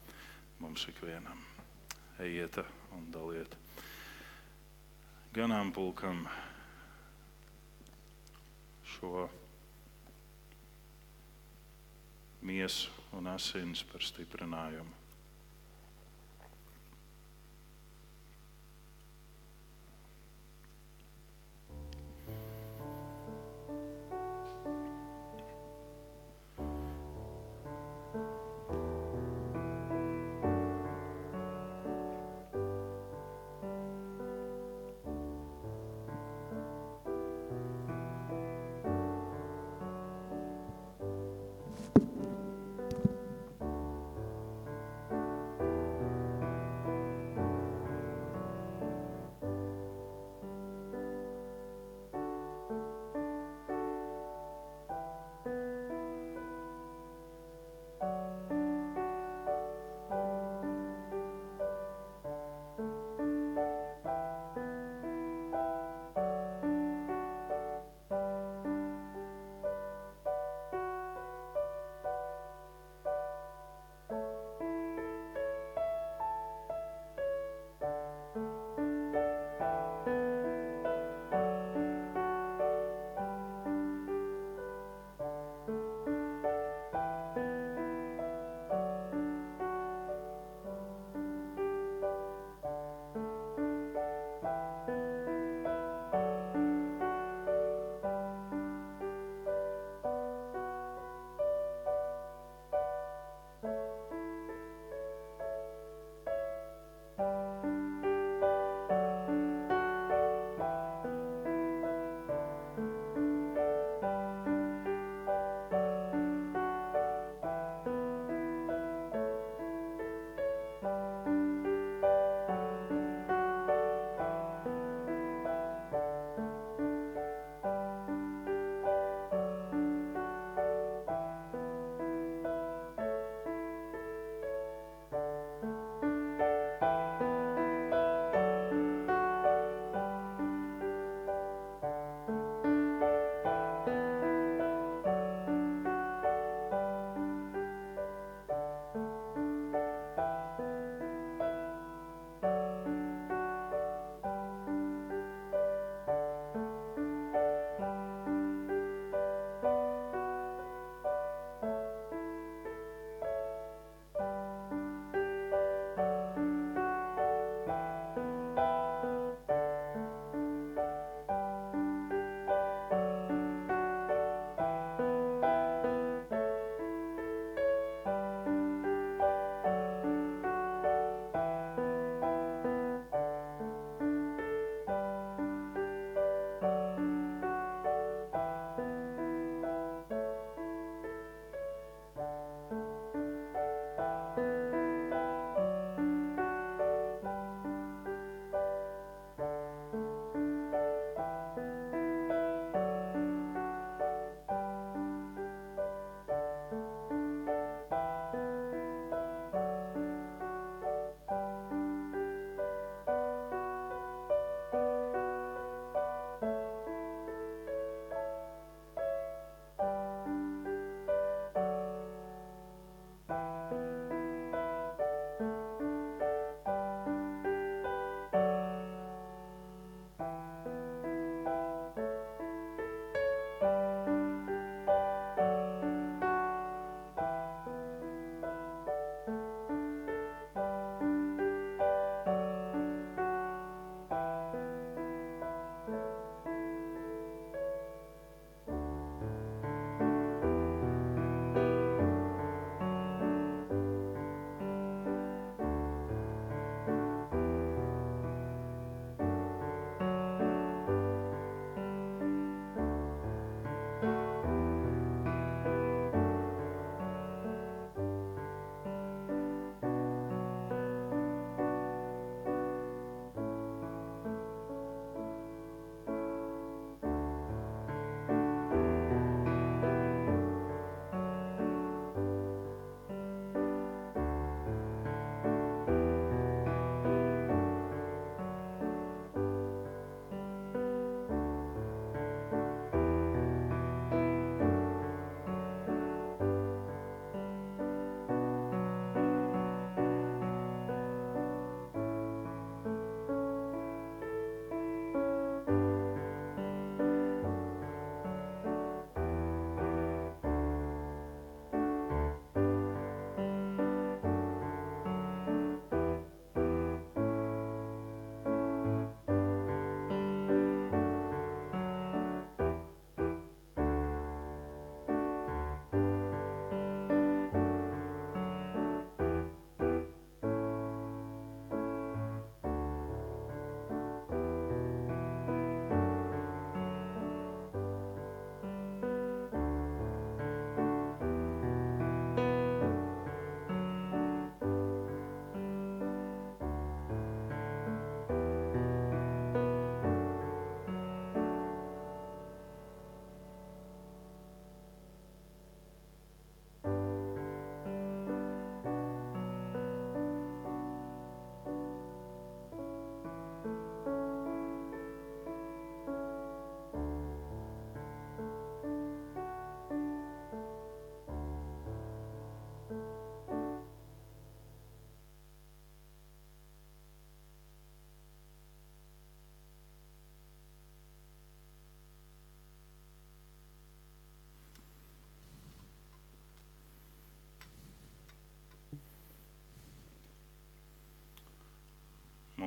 mums ikvienam. Ejiet un daliet ganāmpulkam šo miesu un asins par stiprinājumu.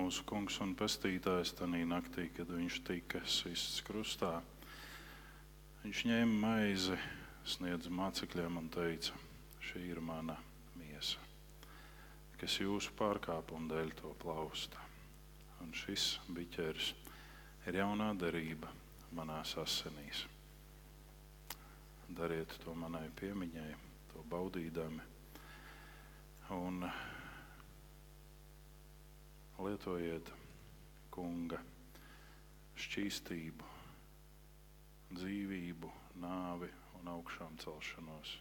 Mūsu kungs un pestītājs tajā naktī, kad viņš tika sists krustā. Viņš ņēma maizi, sniedza mācekļiem un teica: Šī ir mana miesa, kas jūsu pārkāpumu dēļ to plausta. Un šis biķeris ir jaunā derība manās asinīs. Dariet to manai piemiņai, to baudīdami. Un lietojiet kunga šķīstību, dzīvību, nāvi un augšām celšanos,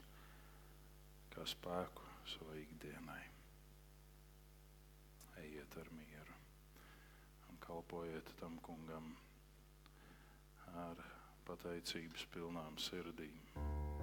kā spēku savai ikdienai. Ejiet ar mieru un kalpojiet tam kungam ar pateicības pilnām sirdīm.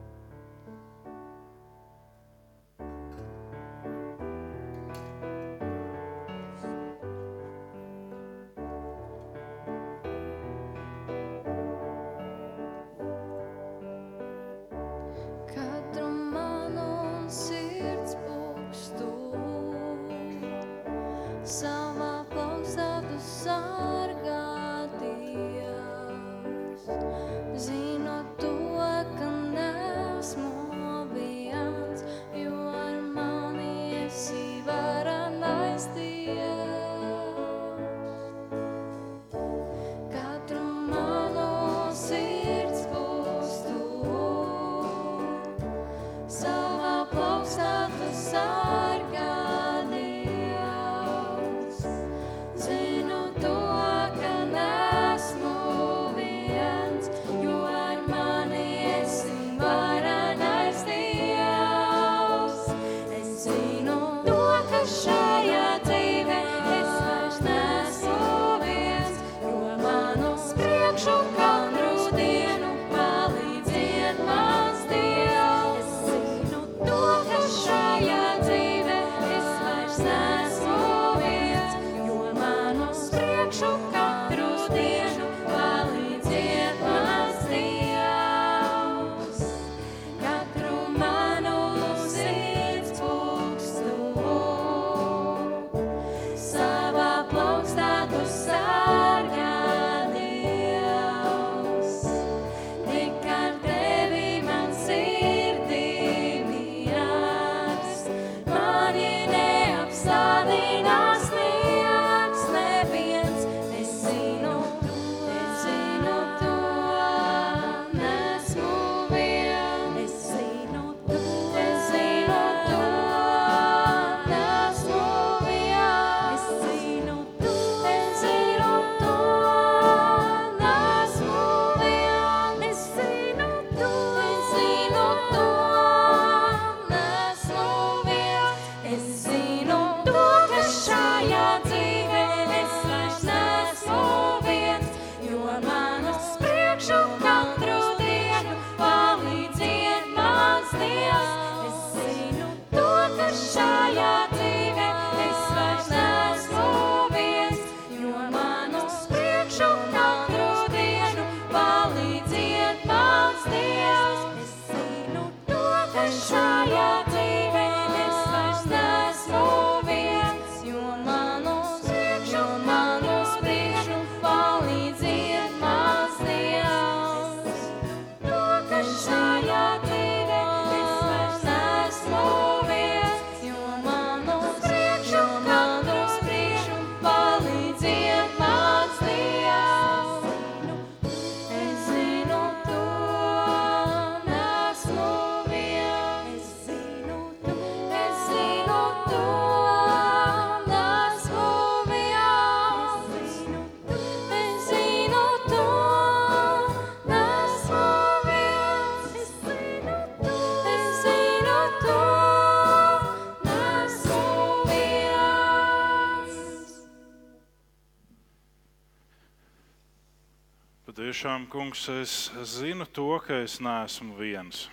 Kungs, es zinu to, ka es neesmu viens.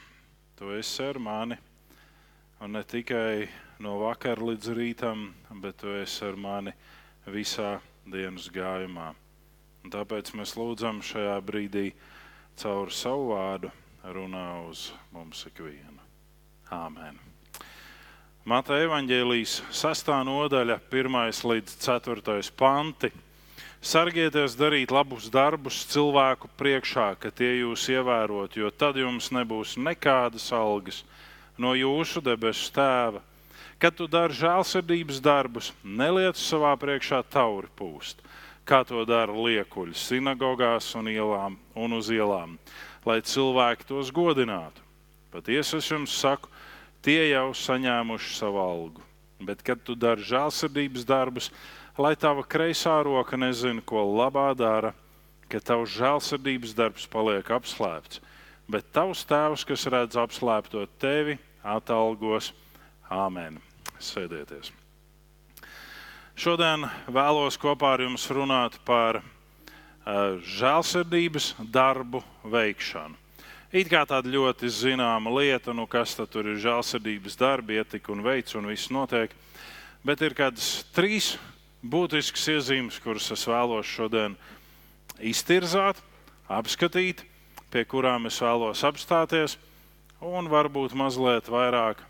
Tu esi ar mani. Un ne tikai no vakara līdz rītam, bet tu esi ar mani visā dienas gājumā. Un tāpēc mēs lūdzam šajā brīdī caur savu vārdu runā uz mums ikvienu. Āmen. Mateja evaņģēlijas 6. nodaļa, 1 līdz 4 panti. Sargieties darīt labus darbus cilvēku priekšā, ka tie jūs ievērot, jo tad jums nebūs nekādas algas no jūsu debesu tēva. Kad tu dari žēlsirdības darbus, neliec savā priekšā tauri pūst, kā to dara liekuļi sinagogās un, ielām, un uz ielām, lai cilvēki tos godinātu. Patiesi es jums saku, tie jau saņēmuši savu algu. Bet, kad tu dari žēlsirdības darbus, lai tava kreisā roka nezina, ko labā dara, ka tavs žēlsirdības darbs paliek apslēpts. Bet tavs tēvs, kas redz apslēpto tevi, atalgos. Āmen! Sēdieties! Šodien vēlos kopā ar jums runāt par uh, žēlsirdības darbu veikšanu. It kā tāda ļoti zināma lieta, nu kas tur ir žēlsirdības darbi, ietika un veids, un viss notiek. Bet ir kādas trīs būtiskas iezīmes, kuras es vēlos šodien iztirzāt, apskatīt, pie kurām es vēlos apstāties un varbūt mazliet vairāk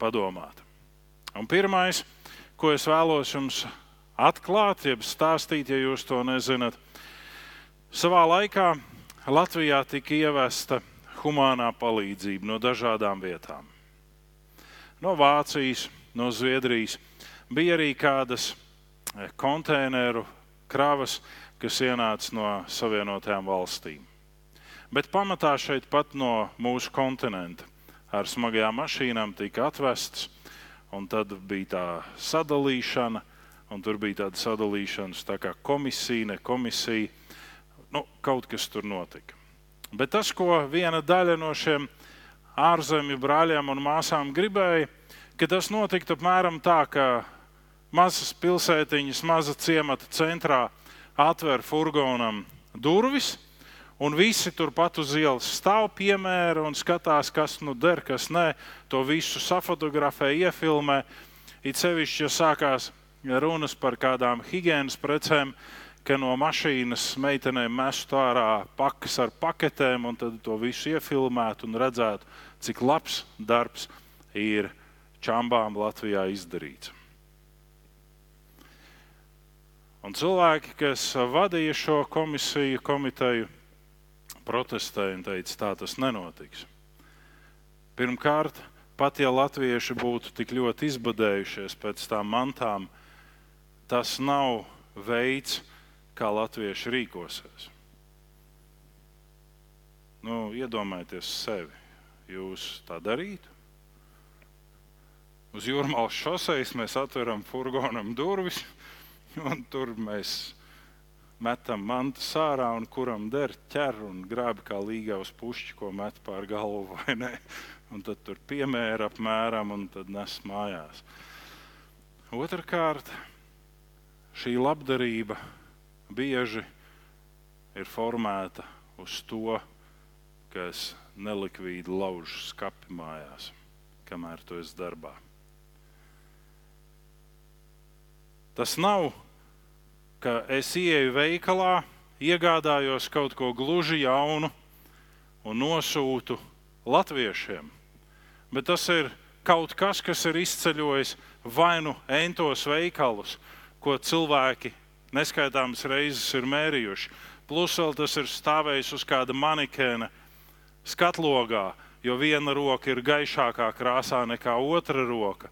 padomāt. Un pirmais, ko es vēlos jums atklāt, jeb stāstīt, ja jūs to nezināt, savā laikā Latvijā tika ievesta humānā palīdzība no dažādām vietām. No Vācijas, no Zviedrijas. Bija arī kādas eh, konteineru kravas, kas ienāca no Savienotajām valstīm. Bet pamatā šeit pat no mūsu kontinenta ar smagajām mašīnām tika atvests, un tad bija tā sadalīšana, un tur bija tāda sadalīšana, tā kā komisija, ne komisija nu, kaut kas tur notika. Bet tas, ko viena daļa no šiem ārzemju brāļiem un māsām gribēja, ka tas notiktu apmēram tā, ka mazas pilsētiņas, maza ciemata centrā atver furgonam durvis, un visi turpat uz ielas stāv piemēra un skatās, kas nu der, kas nē. To visu safotografē, iefilmē. It sevišķi, ja sākās runas par kādām higiēnas precēm, ka no mašīnas meitenēm mestu ārā pakas ar paketēm, un tad to visu iefilmētu un redzētu, cik labs darbs ir čambām Latvijā izdarīts. Un cilvēki, kas vadīja šo komisiju, komiteju, protestēja un teica, tā tas nenotiks. Pirmkārt, pat ja latvieši būtu tik ļoti izbadējušies pēc tām mantām, tas nav veids, kā latvieši rīkosies. Nu, iedomājieties sevi, jūs tā darītu. Uz jūrmālas šoseis mēs atveram furgonam durvis, un tur mēs metam mantu sārā, un kuram der ķer un grābi kā līgā uz pušķi, ko met pār galvu, vai ne? Un tad tur piemēra apmēram, un tad nes mājās. Otrakārt, šī labdarība bieži ir formēta uz to, ka es nelikvīdi laužu skapi mājās, kamēr tu esi darbā. Tas nav, ka es ieeju veikalā, iegādājos kaut ko gluži jaunu un nosūtu latviešiem, bet tas ir kaut kas, kas ir izceļojis vai nu entos veikalus, ko cilvēki neskaitāmas reizes ir mērījuši. Plus vēl tas ir stāvējis uz kāda manikēna skatlogā, jo viena roka ir gaišākā krāsā nekā otra roka.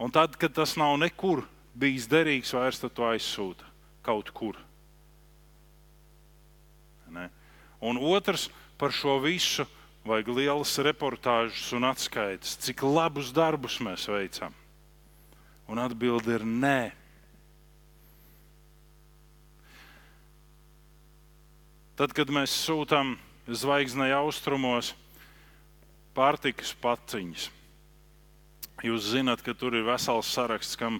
Un tad, kad tas nav nekur bijis derīgs, vairs to aizsūta kaut kur. Ne? Un otrs par šo visu vajag lielas reportāžas un atskaites, cik labus darbus mēs veicam. Un atbilde ir nē. Tad, kad mēs sūtām zvaigznei austrumos pārtikas paciņas, jūs zināt, ka tur ir vesels saraksts, kam,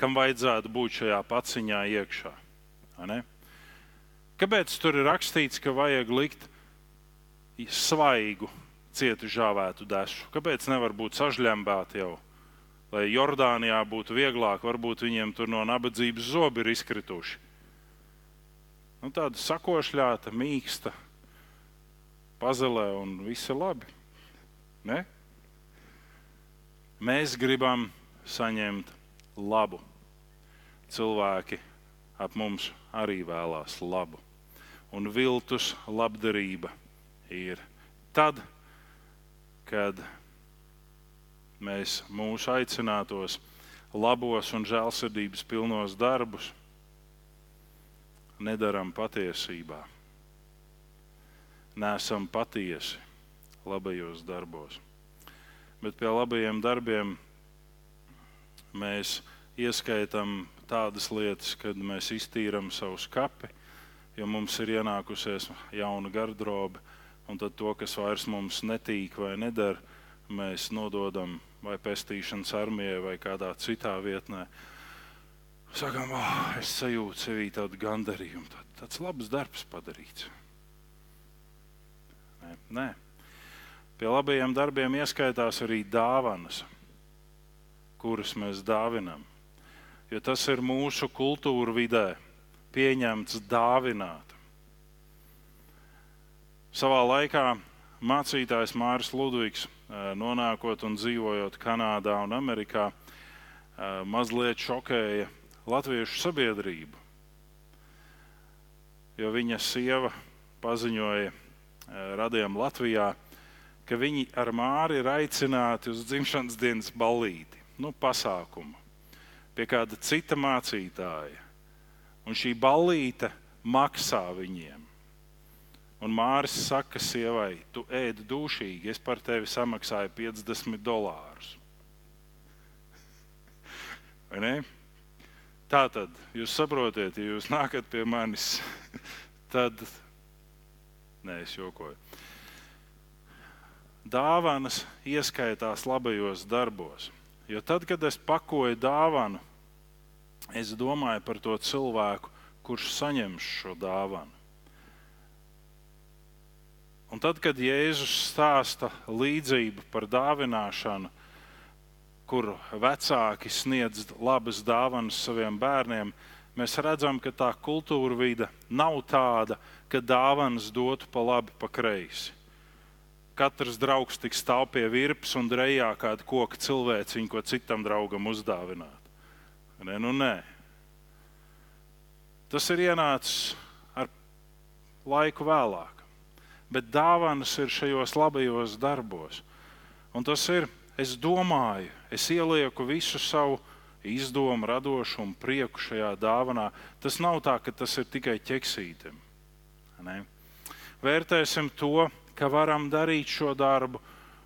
kam vajadzētu būt šajā paciņā iekšā. Kāpēc tur ir rakstīts, ka vajag likt svaigu, cieti žāvētu dešu? Kāpēc nevar būt sažļambāti jau? Lai Jordānijā būtu vieglāk, varbūt viņiem tur no nabadzības zobi ir izkrituši nu, tāda sakošļāta, mīksta, pazelē un viss ir labi. Ne? Mēs gribam saņemt labu. Cilvēki ap mums arī vēlās labu. Un viltus labdarība ir tad, kad mēs mūsu aicinātos labos un žēlsirdības pilnos darbus nedaram patiesībā. Nesam patiesi labajos darbos. Bet pie labajiem darbiem mēs ieskaitām tādas lietas, kad mēs iztīrām savu skapi, jo mums ir ienākusies jauna garderobe, un to, kas vairs mums netīk vai nedara, mēs nododam vai pestīšanas armijai vai kādā citā vietnē. Sakām, oh, es sajūtu sevī tādu gandarījumu, tā, tāds labs darbs padarīts. Nē, nē. Pie labajiem darbiem ieskaitās arī dāvanas, kuras mēs dāvinam. Jo tas ir mūsu kultūra vidē pieņemts dāvināt. Savā laikā mācītājs Mārcis Ludvigs, nonākot un dzīvojot Kanādā un Amerikā, mazliet šokēja latviešu sabiedrību. Jo viņa sieva paziņoja radījām Latvijā, ka viņi ar Māri ir aicināti uz dzimšanas dienas ballīti, nu, pasākumu, pie kāda cita mācītāja. Un šī ballīte maksā viņiem. Un Māris saka sievai, tu ēdi dušīgi, es par tevi samaksāju 50 dolārus. Tā tad jūs saprotat, ja jūs nākat pie manis, tad nē, es jokoju. Dāvanas ieskaitās labajos darbos. Jo tad, kad es pakoju dāvanu, es domāju par to cilvēku, kurš saņems šo dāvanu. Un tad, kad Jēzus stāsta līdzību par dāvināšanu, kur vecāki sniedz labas dāvanas saviem bērniem, mēs redzam, ka tā kultūra vide nav tāda, ka dāvanas dotu pa labi, pa kreisi. Katrs draugs tik stāv pie virpas un drejā kādu koku cilvēciņu, ko citam draugam uzdāvināt. Nē, nu nē. Tas ir ienācis ar laiku vēlāk bet dāvanas ir šajos labajos darbos. Un tas ir, es domāju, es ielieku visu savu izdomu, radošumu, prieku šajā dāvanā. Tas nav tā, ka tas ir tikai ķeksītam. Ne? Vērtēsim to, ka varam darīt šo darbu,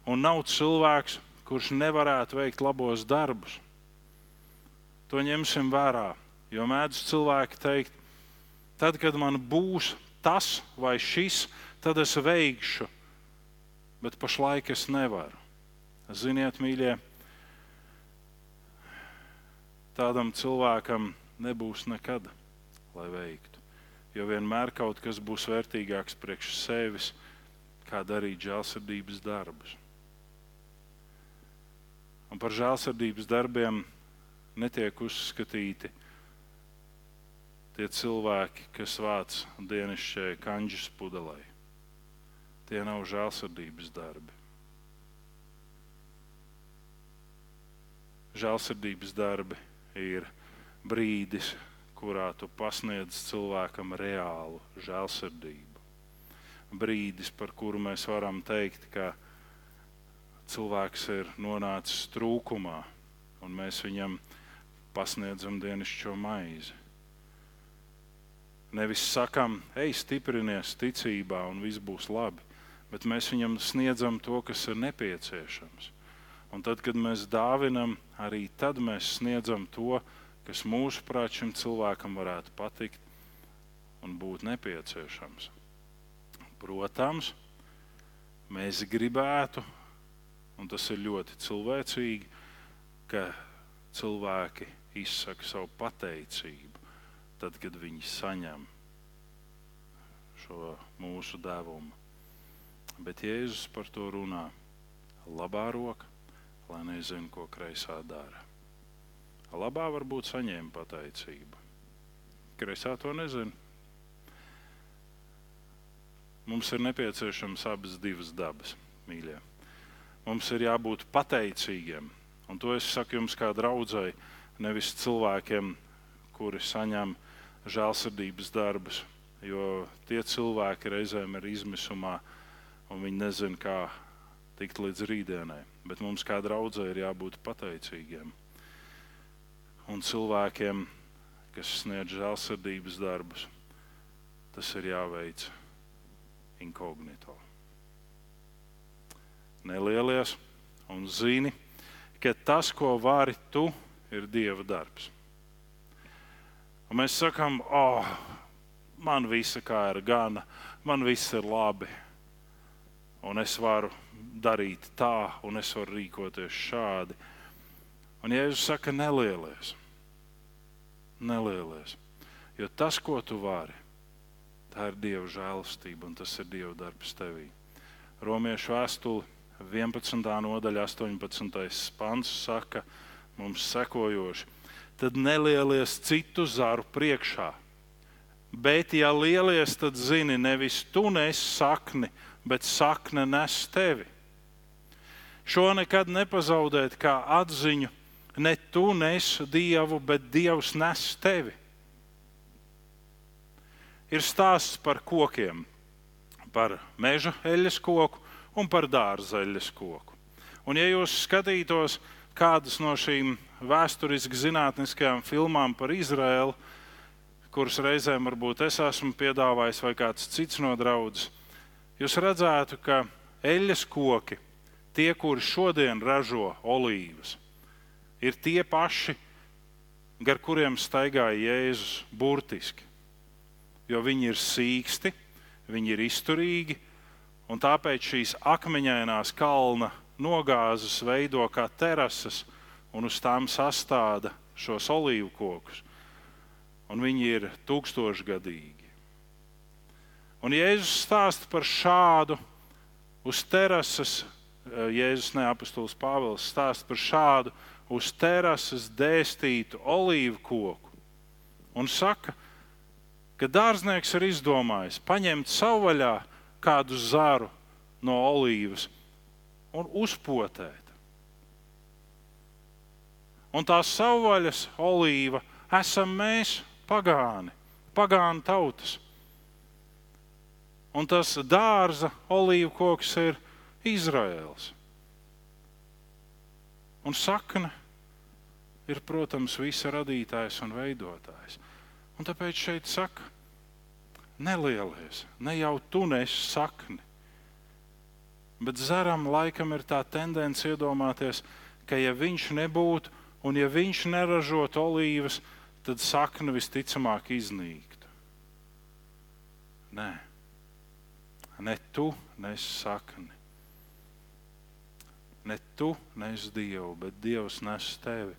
un nav cilvēks, kurš nevarētu veikt labos darbus. To ņemsim vērā, jo mēdz cilvēki teikt, tad, kad man būs tas vai šis, tad es veikšu, bet pašlaik es nevaru. Ziniet, mīļie, tādam cilvēkam nebūs nekad, lai veiktu. Jo vienmēr kaut kas būs vērtīgāks priekš sevis, kā darīt žēlsirdības darbus. Un par žēlsirdības darbiem netiek uzskatīti tie cilvēki, kas vāc dienasčē kanģis pudelē tie nav žēlsirdības darbi. Žēlsirdības darbi ir brīdis, kurā tu pasniedz cilvēkam reālu žēlsirdību. Brīdis, par kuru mēs varam teikt, ka cilvēks ir nonācis trūkumā, un mēs viņam pasniedzam dienascho maizi. Nevis sakam, ej, stiprinies ticībā, un viss būs labi bet mēs viņam sniedzam to, kas ir nepieciešams. Un tad, kad mēs dāvinam, arī tad mēs sniedzam to, kas mūsuprāt šim cilvēkam varētu patikt un būt nepieciešams. Protams, mēs gribētu, un tas ir ļoti cilvēcīgi, ka cilvēki izsaka savu pateicību tad, kad viņi saņem šo mūsu devumu. Bet Jēzus par to runā. Labā roka, lai nezinu, ko kreisā dara. Labā varbūt saņēma pateicību. Kreisā to nezinu. Mums ir nepieciešams abas divas dabas, mīļie. Mums ir jābūt pateicīgiem Un to es saku jums kā draudzēji, nevis cilvēkiem, kuri saņem žēlsirdības darbus. Jo tie cilvēki reizēm ir izmisumā, un viņi nezina, kā tikt līdz rītdienai. Bet mums, kā draudzē, ir jābūt pateicīgiem. Un cilvēkiem, kas sniedz žēlsirdības darbus, tas ir jāveic inkognito. Nelielies un zini, ka tas, ko vari tu, ir Dieva darbs. Un mēs sakām, oh, man viss ir gana, man viss ir labi, un es varu darīt tā, un es varu rīkoties šādi. Un Jēzus saka, nelielies, nelielies. Jo tas, ko tu vari, tā ir Dieva žēlastība un tas ir Dieva darbs tevī. Romiešu vēstuli 11. nodaļa, 18. pants saka mums sekojoši: Tad nelielies citu zaru priekšā. Bet, ja lielies, tad zini, nevis tu nes sakni, bet sakne nes tevi. Šo nekad nepazaudēt kā atziņu. Ne tu nes Dievu, bet Dievs nes tevi. Ir stāsts par kokiem, par meža eļļas koku un par dārza eļļas koku. Un, ja jūs skatītos kādas no šīm vēsturiski zinātniskajām filmām par Izraēlu, kuras reizēm varbūt es esmu piedāvājis vai kāds cits no draudzes, jūs redzētu, ka eļļas koki, tie, kuri šodien ražo olīvas, ir tie paši, gar kuriem staigāja Jēzus burtiski. Jo viņi ir sīksti, viņi ir izturīgi, un tāpēc šīs akmeņainās kalna nogāzes veido kā terases, un uz tām sastāda šos olīvu kokus. Un viņi ir tūkstošgadīgi. Un Jēzus stāsta par šādu uz terases, Jēzus neapostols Pāvils stāsta par šādu uz terases dēstītu olīvu koku. Un saka, ka dārznieks ir izdomājis paņemt savvaļā kādu zaru no olīvas un uzpotēt. Un tā savvaļas olīva esam mēs, pagāni, pagānu tautas. Un tas dārza olīvu koks ir Izraels. Un sakne ir, protams, visa radītājs un veidotājs. Un tāpēc šeit saka, nelielies, ne jau tu nesi sakni. Bet zaram laikam ir tā tendence iedomāties, ka ja viņš nebūtu un ja viņš neražotu olīvas, tad sakne visticamāk iznīktu. Nē, ne tu nes sakni. Ne tu nes Dievu, bet Dievs nes tevi.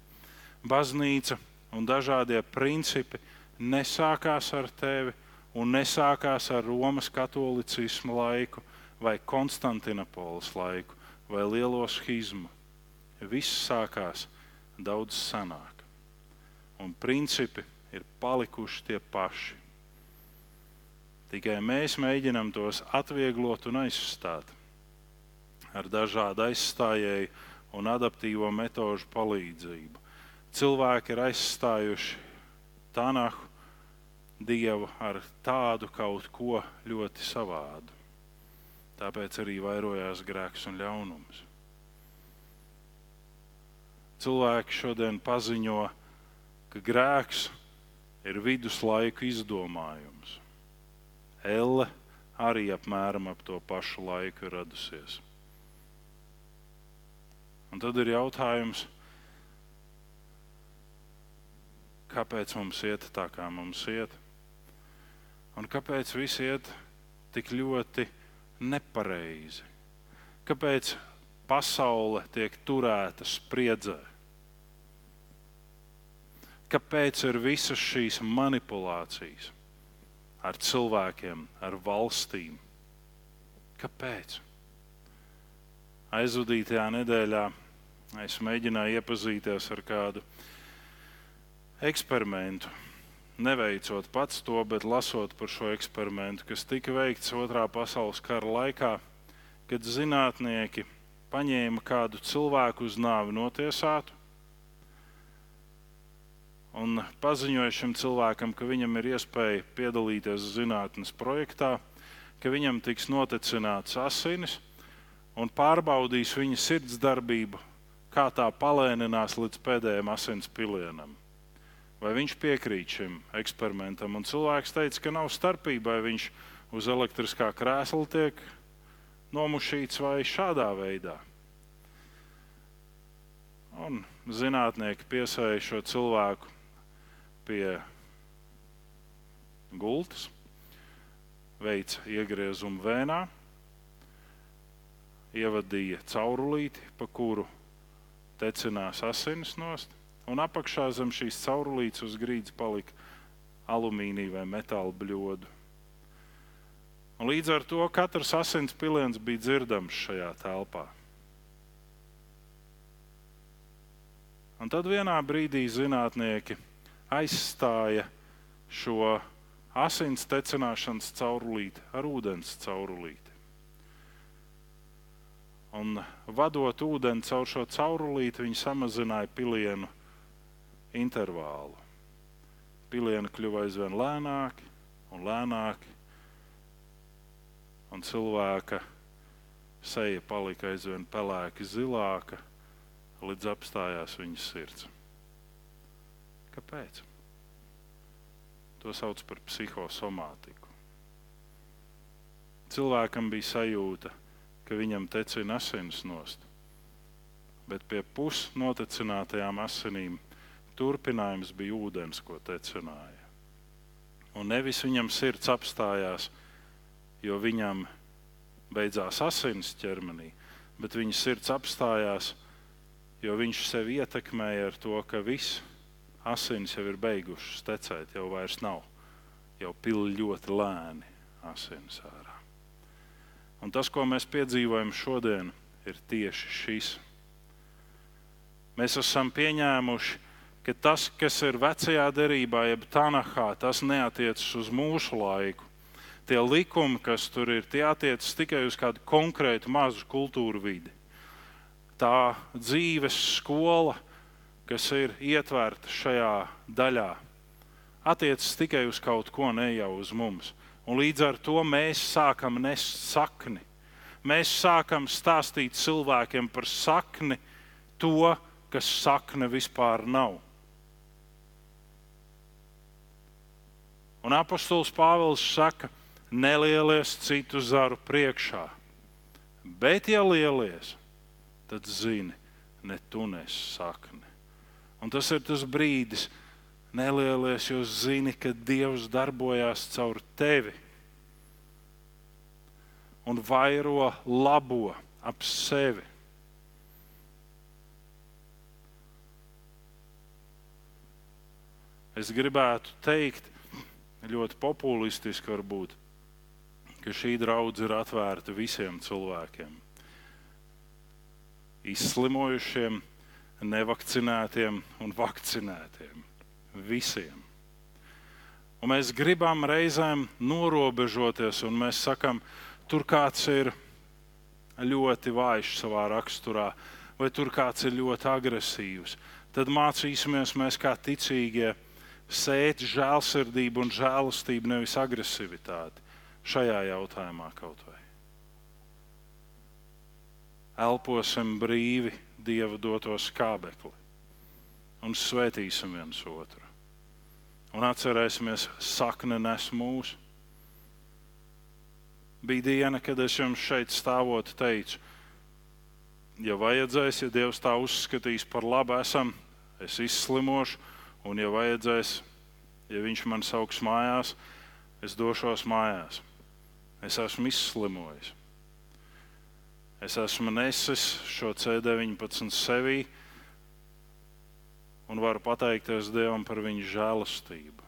Baznīca un dažādie principi nesākās ar tevi un nesākās ar Romas katolicismu laiku, vai Konstantinopolis laiku, vai lielo schizmu. Viss sākās daudz senāk. Un principi ir palikuši tie paši. Tikai mēs mēģinām tos atvieglot un aizstāt ar dažādu aizstājēju un adaptīvo metožu palīdzību. Cilvēki ir aizstājuši Tanahu, Dievu, ar tādu kaut ko ļoti savādu. Tāpēc arī vairojās grēks un ļaunums. Cilvēki šodien paziņo, ka grēks ir viduslaiku izdomājums. Elle arī apmēram ap to pašu laiku radusies. Un tad ir jautājums, kāpēc mums iet tā, kā mums iet? Un kāpēc viss iet tik ļoti nepareizi? Kāpēc pasaule tiek turēta spriedzē? Kāpēc ir visas šīs manipulācijas ar cilvēkiem, ar valstīm? Kāpēc? aizvadītajā nedēļā es mēģināju iepazīties ar kādu eksperimentu. Neveicot pats to, bet lasot par šo eksperimentu, kas tika veikts Otrā pasaules kara laikā, kad zinātnieki paņēma kādu cilvēku uz nāvi notiesātu un paziņoja šim cilvēkam, ka viņam ir iespēja piedalīties zinātnes projektā, ka viņam tiks noticināts asinis un pārbaudīs viņa sirds darbību, kā tā palēninās līdz pēdējiem asins pilienam. Vai viņš piekrīt šim eksperimentam? Un cilvēks teica, ka nav starpība, vai viņš uz elektriskā krēsla tiek nomušīts vai šādā veidā. Un zinātnieki piesēja šo cilvēku pie gultas, veica iegriezumu vēnā, ievadīja caurulīti, pa kuru tecinās asinis nost, un apakšā zem šīs caurulītes uz grīdas palika alumīnija vai metāla bļodu. Un līdz ar to katrs asins piliens bija dzirdams šajā telpā. Un tad vienā brīdī zinātnieki aizstāja šo asins tecināšanas caurulīti ar ūdens caurulīti. Un vadot ūdeni caur šo caurulīti, viņi samazināja pilienu intervālu. Pilieni kļuva aizvien lēnāki un lēnāki, un cilvēka seja palika aizvien pelēki zilāka, līdz apstājās viņa sirds. Kāpēc? To sauc par psihosomātiku. Cilvēkam bija sajūta, ka viņam tecina asins nost, bet pie pusnotecinātajām asinīm turpinājums bija ūdens, ko tecināja. Un nevis viņam sirds apstājās, jo viņam beidzās asins ķermenī, bet viņa sirds apstājās, jo viņš sevi ietekmēja ar to, ka viss asins jau ir beigušas tecēt, jau vairs nav. Jau pili ļoti lēni asins ārā. Un tas, ko mēs piedzīvojam šodien, ir tieši šis. Mēs esam pieņēmuši, ka tas, kas ir vecajā derībā, jeb Tanahā, tas neatiecas uz mūsu laiku. Tie likumi, kas tur ir, tie attiecas tikai uz kādu konkrētu mazu kultūru vidi. Tā dzīves skola, kas ir ietverta šajā daļā, attiecas tikai uz kaut ko, ne jau uz mums. Un līdz ar to mēs sākam nest sakni. Mēs sākam stāstīt cilvēkiem par sakni, to, kas sakne vispār nav. Un apostols Pāvils saka, nelielies citu zaru priekšā, bet ja lielies, tad zini, ne tu nes sakni. Un tas ir tas brīdis, nelielies, jo zini, ka Dievs darbojās caur tevi un vairo labo ap sevi. Es gribētu teikt, ļoti populistiski varbūt, ka šī draudzība ir atvērta visiem cilvēkiem. Izslimojušiem, nevakcinētiem un vakcinētiem. Visiem. Un mēs gribam reizēm norobežoties, un mēs sakām, tur kāds ir ļoti vājš savā raksturā, vai tur kāds ir ļoti agresīvs. Tad mācīsimies mēs kā ticīgie sēt žēlsirdību un žēlastību, nevis agresivitāti šajā jautājumā kaut vai. Elposim brīvi Dieva doto skābekli un svētīsim viens otru. Un atcerēsimies, sakne nes mūsu. Bija diena, kad es jums šeit stāvot teicu, ja vajadzēs, ja Dievs tā uzskatīs par labu, esam, es izslimošu, un ja vajadzēs, ja Viņš man sauks mājās, es došos mājās. Es esmu izslimojis. Es esmu nesis šo C19 sevī un varu pateikties Dievam par viņa žēlastību.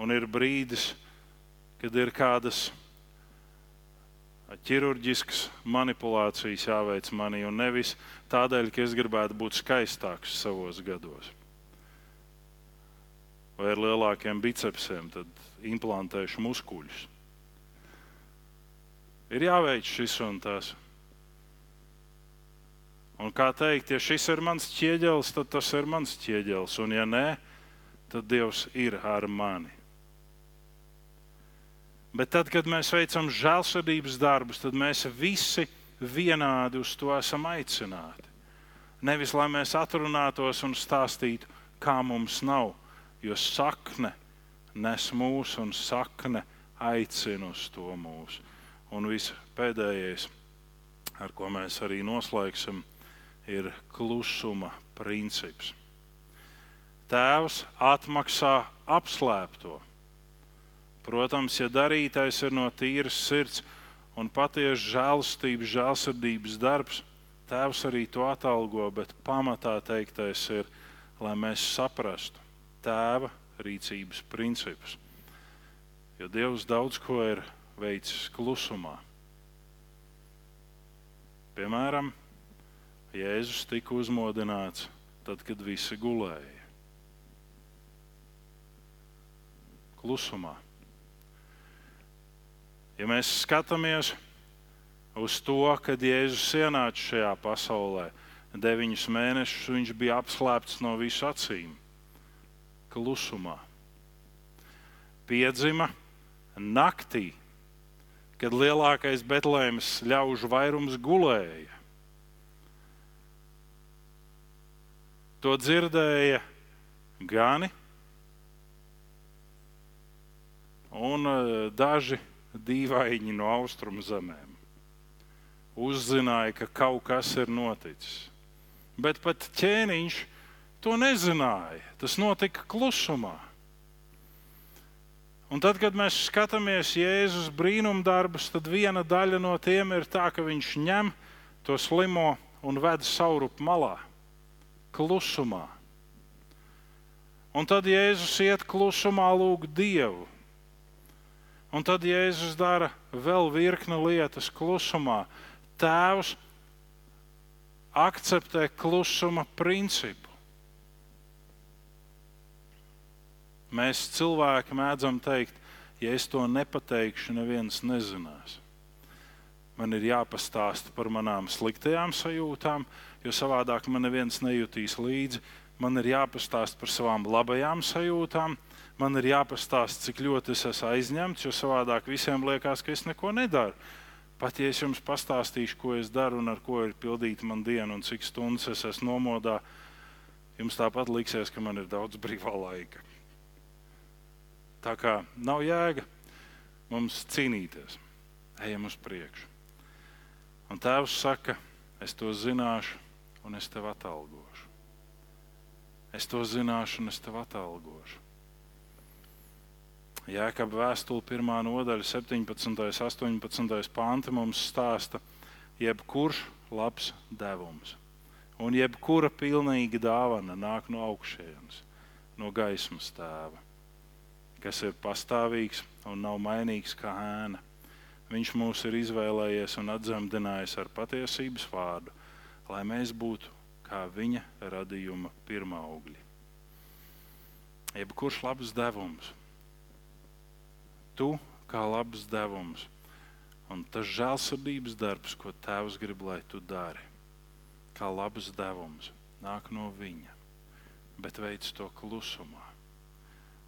Un ir brīdis, kad ir kādas ķirurģiskas manipulācijas jāveic manī, un nevis tādēļ, ka es gribētu būt skaistāks savos gados. Vai ar lielākiem bicepsiem, tad implantēšu muskuļus. ir jāveic šis un tas. Un kā teikt, ja šis ir mans ķieģelis, tad tas ir mans ķieģelis, un ja nē, tad Dievs ir ar mani. Bet tad, kad mēs veicam žēlsirdības darbus, tad mēs visi vienādi uz to esam aicināti. Nevis lai mēs atrunātos un stāstītu, kā mums nav, jo sakne nes mūsu un sakne aicina uz to mūsu. Un viss pēdējais, ar ko mēs arī noslēgsim, ir klusuma princips. Tēvs atmaksā apslēpto. Protams, ja darītais ir no tīras sirds un patiesa žēlastības, žēlsirdības darbs, Tēvs arī to atalgo, bet pamatā teiktais ir, lai mēs saprastu Tēva rīcības principus. Jo Dievs daudz ko ir veicis klusumā. Piemēram, Jēzus tika uzmodināts tad, kad visi gulēja. Klusumā. Ja mēs skatāmies uz to, kad Jēzus ienāca šajā pasaulē, deviņus mēnešus viņš bija apslēpts no visu acīm. Klusumā. Piedzima naktī, kad lielākais Betlēmas ļaužu vairums gulēja. To dzirdēja gani un eh, daži dīvaini no austrumu zemēm. Uzzināja, ka kaut kas ir noticis. Bet pat ķēniņš to nezināja. Tas notika klusumā. Un tad, kad mēs skatāmies Jēzus brīnumdarbus, tad viena daļa no tiem ir tā, ka viņš ņem to slimo un ved saurup malā, klusumā. Un tad Jēzus iet klusumā lūgt Dievu. Un tad Jēzus dara vēl virkni lietas klusumā. Tēvs akceptē klusuma principu. Mēs cilvēki mēdzam teikt, ja es to nepateikšu, neviens nezinās. Man ir jāpastāsta par manām sliktajām sajūtām, jo savādāk man neviens nejutīs līdzi. Man ir jāpastāsta par savām labajām sajūtām, man ir jāpastāsta, cik ļoti es esmu aizņemts, jo savādāk visiem liekas, ka es neko nedaru. Pat ja es jums pastāstīšu, ko es daru un ar ko ir pildīta mana diena un cik stundas es esmu nomodā, jums tāpat liksies, ka man ir daudz brīvā laika. Tā kā nav jēga mums cīnīties, ejam uz priekšu. Un tēvs saka, es to zināšu, un es tev atalgošu. Es to zināšu, un es tev atalgošu. Jēkabā vēstule 1. nodaļa, 17. un 18. pānta mums stāsta, jebkurš labs devums un jebkura pilnīga dāvana nāk no augšas, no gaismas tēva kas ir pastāvīgs un nav mainīgs kā ēna. Viņš mūs ir izvēlējies un atzemdinājis ar patiesības vārdu, lai mēs būtu kā viņa radījuma pirmā augļi. Jebkurš labs devums, tu kā labs devums, un tas žēlsirdības darbs, ko Tēvs grib, lai tu dari, kā labs devums, nāk no viņa, bet veic to klusumā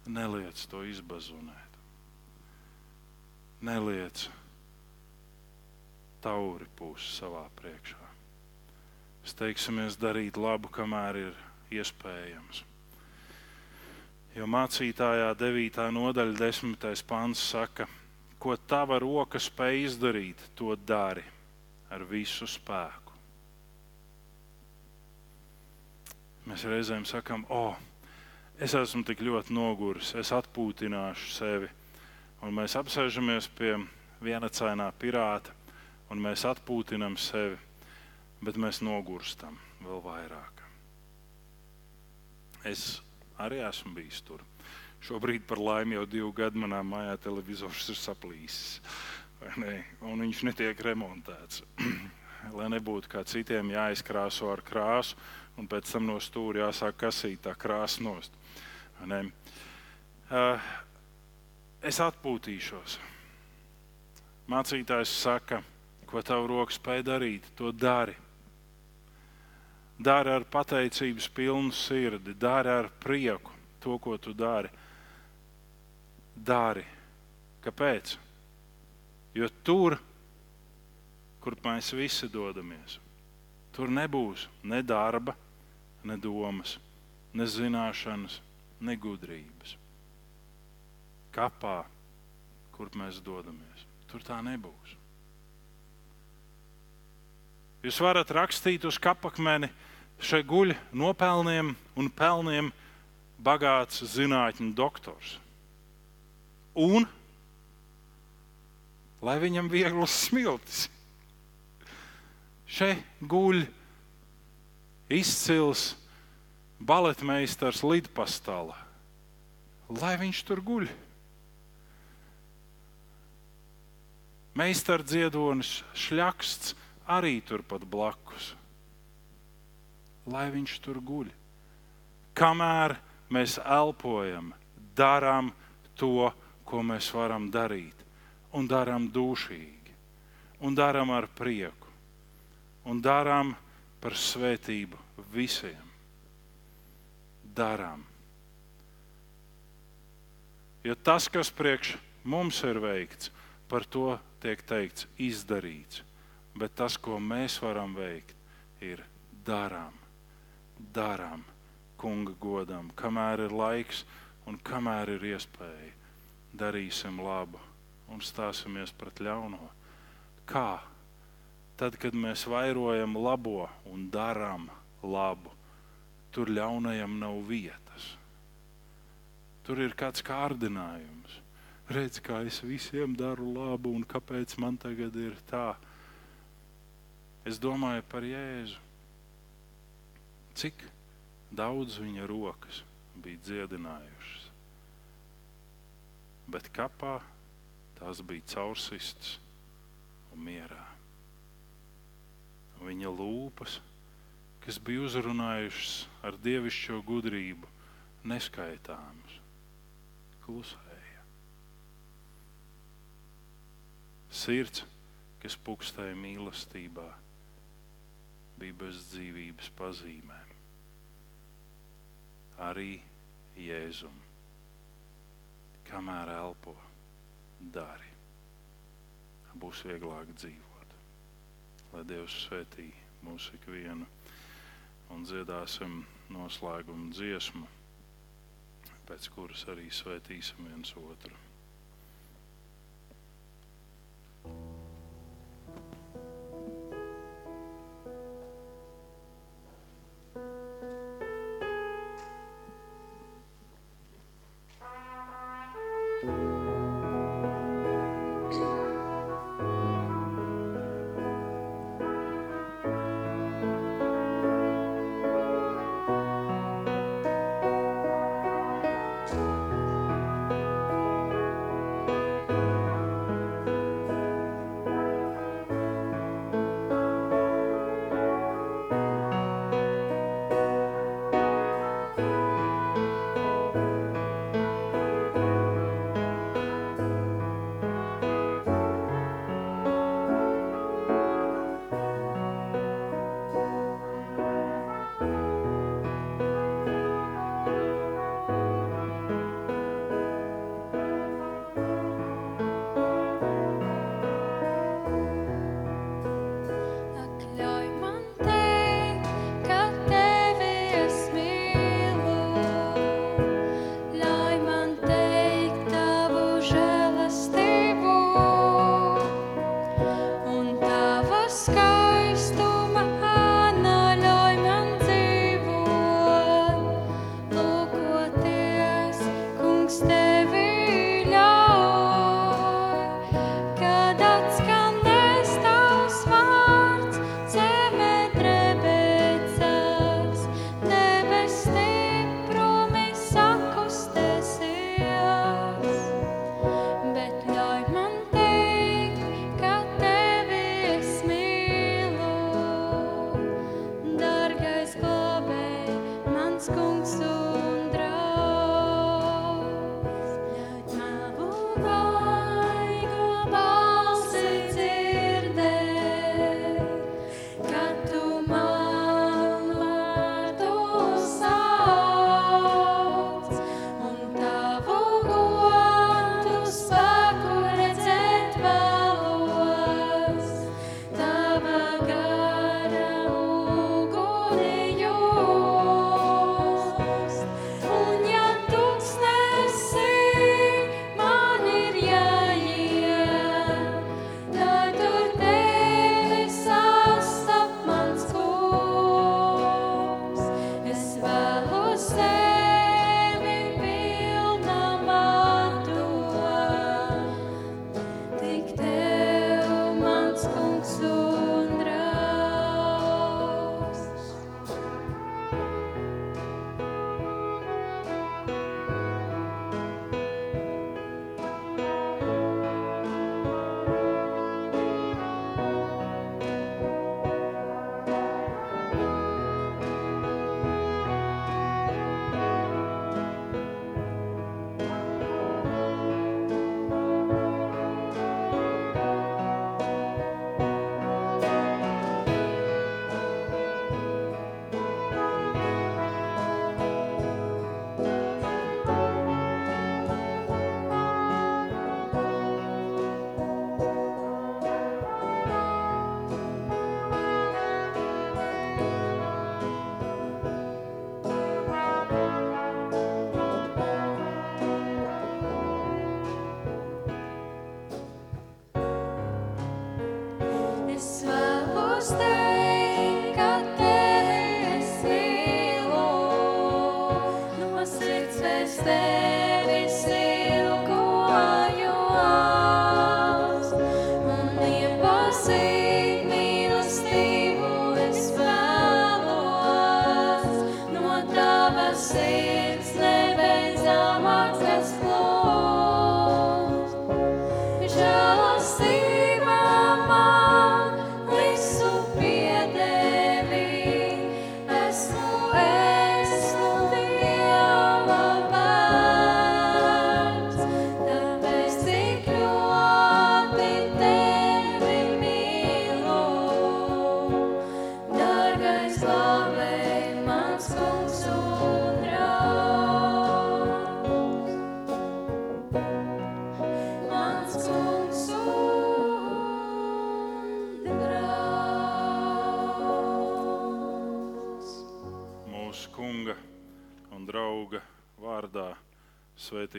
Neliec to izbazunēt. Neliec tauri pūs savā priekšā. Steigsimies darīt labu, kamēr ir iespējams. Jo mācītājā 9. nodaļa, 10. pants saka, ko tava roka spēj izdarīt, to dari ar visu spēku. Mēs reizēm sakām, o, oh, es esmu tik ļoti noguris, es atpūtināšu sevi. Un mēs apsēžamies pie viena cainā pirāta, un mēs atpūtinām sevi, bet mēs nogurstam vēl vairāk. Es arī esmu bijis tur. Šobrīd, par laimi, jau divu gadu manā mājā televizors ir saplīsis. Ne? Un viņš netiek remontēts. Lai nebūtu kā citiem jāizkrāso ar krāsu, un pēc tam no stūra jāsāk kasīt tā krāsa nost. Uh, es atpūtīšos. Mācītājs saka, ko tavu roku spēj darīt, to dari. Dari ar pateicības pilnu sirdi, dari ar prieku to, ko tu dari. Dari. Kāpēc? Jo tur, kur mēs visi dodamies, tur nebūs ne darba, ne domas, ne zināšanas, ne gudrības. Kapā, kur mēs dodamies, tur tā nebūs. Jūs varat rakstīt uz kapakmeni, šeit guļ nopelniem un pelniem bagāts zinātņu doktors. Un lai viņam vieglas smiltis. Šeit guļ izcils baletmeistars Lidpastala. Lai viņš tur guļ. Meistars dziedonis šļaksts arī turpat blakus. Lai viņš tur guļ. Kamēr mēs elpojam, darām to, ko mēs varam darīt, un darām dušīgi, un darām ar prieku, un darām par svētību visiem. Darām. Jo tas, kas priekš mums ir veikts, par to tiek teikts, izdarīts. Bet tas, ko mēs varam veikt, ir darām, darām, kunga godam, kamēr ir laiks un kamēr ir iespēja. Darīsim labu un stāsimies pret ļauno. Kā? Tad, kad mēs vairojam labo un darām labu, tur ļaunajam nav vietas. Tur ir kāds kārdinājums. Redz, kā es visiem daru labu, un kāpēc man tagad ir tā. Es domāju par Jēzu. Cik daudz viņa rokas bija dziedinājušas, bet kapā tās bija caursistas un mierā. Viņa lūpas, kas bija uzrunājušas ar dievišķo gudrību, neskaitāmas, klusēja. Sirds, kas pukstēja mīlestībā, bija bez dzīvības pazīmēm. Arī Jēzum, kamēr elpo, dari, būs vieglāk dzīvot. Lai Dievs svētī mūsu ikvienu un dziedāsim noslēgumu dziesmu, pēc kuras arī svētīsim viens otru.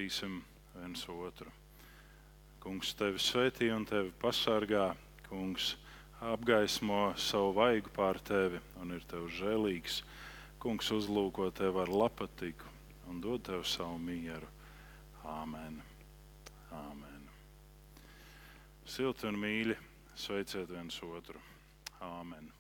Svētīsim viens otru. Kungs tevi svētī un tevi pasargā. Kungs apgaismo savu vaigu pār tevi un ir tev žēlīgs. Kungs uzlūko tevi ar lapatiku un dod tev savu mieru. Āmen. Āmen. Silti un mīļi sveiciet viens otru. Āmen.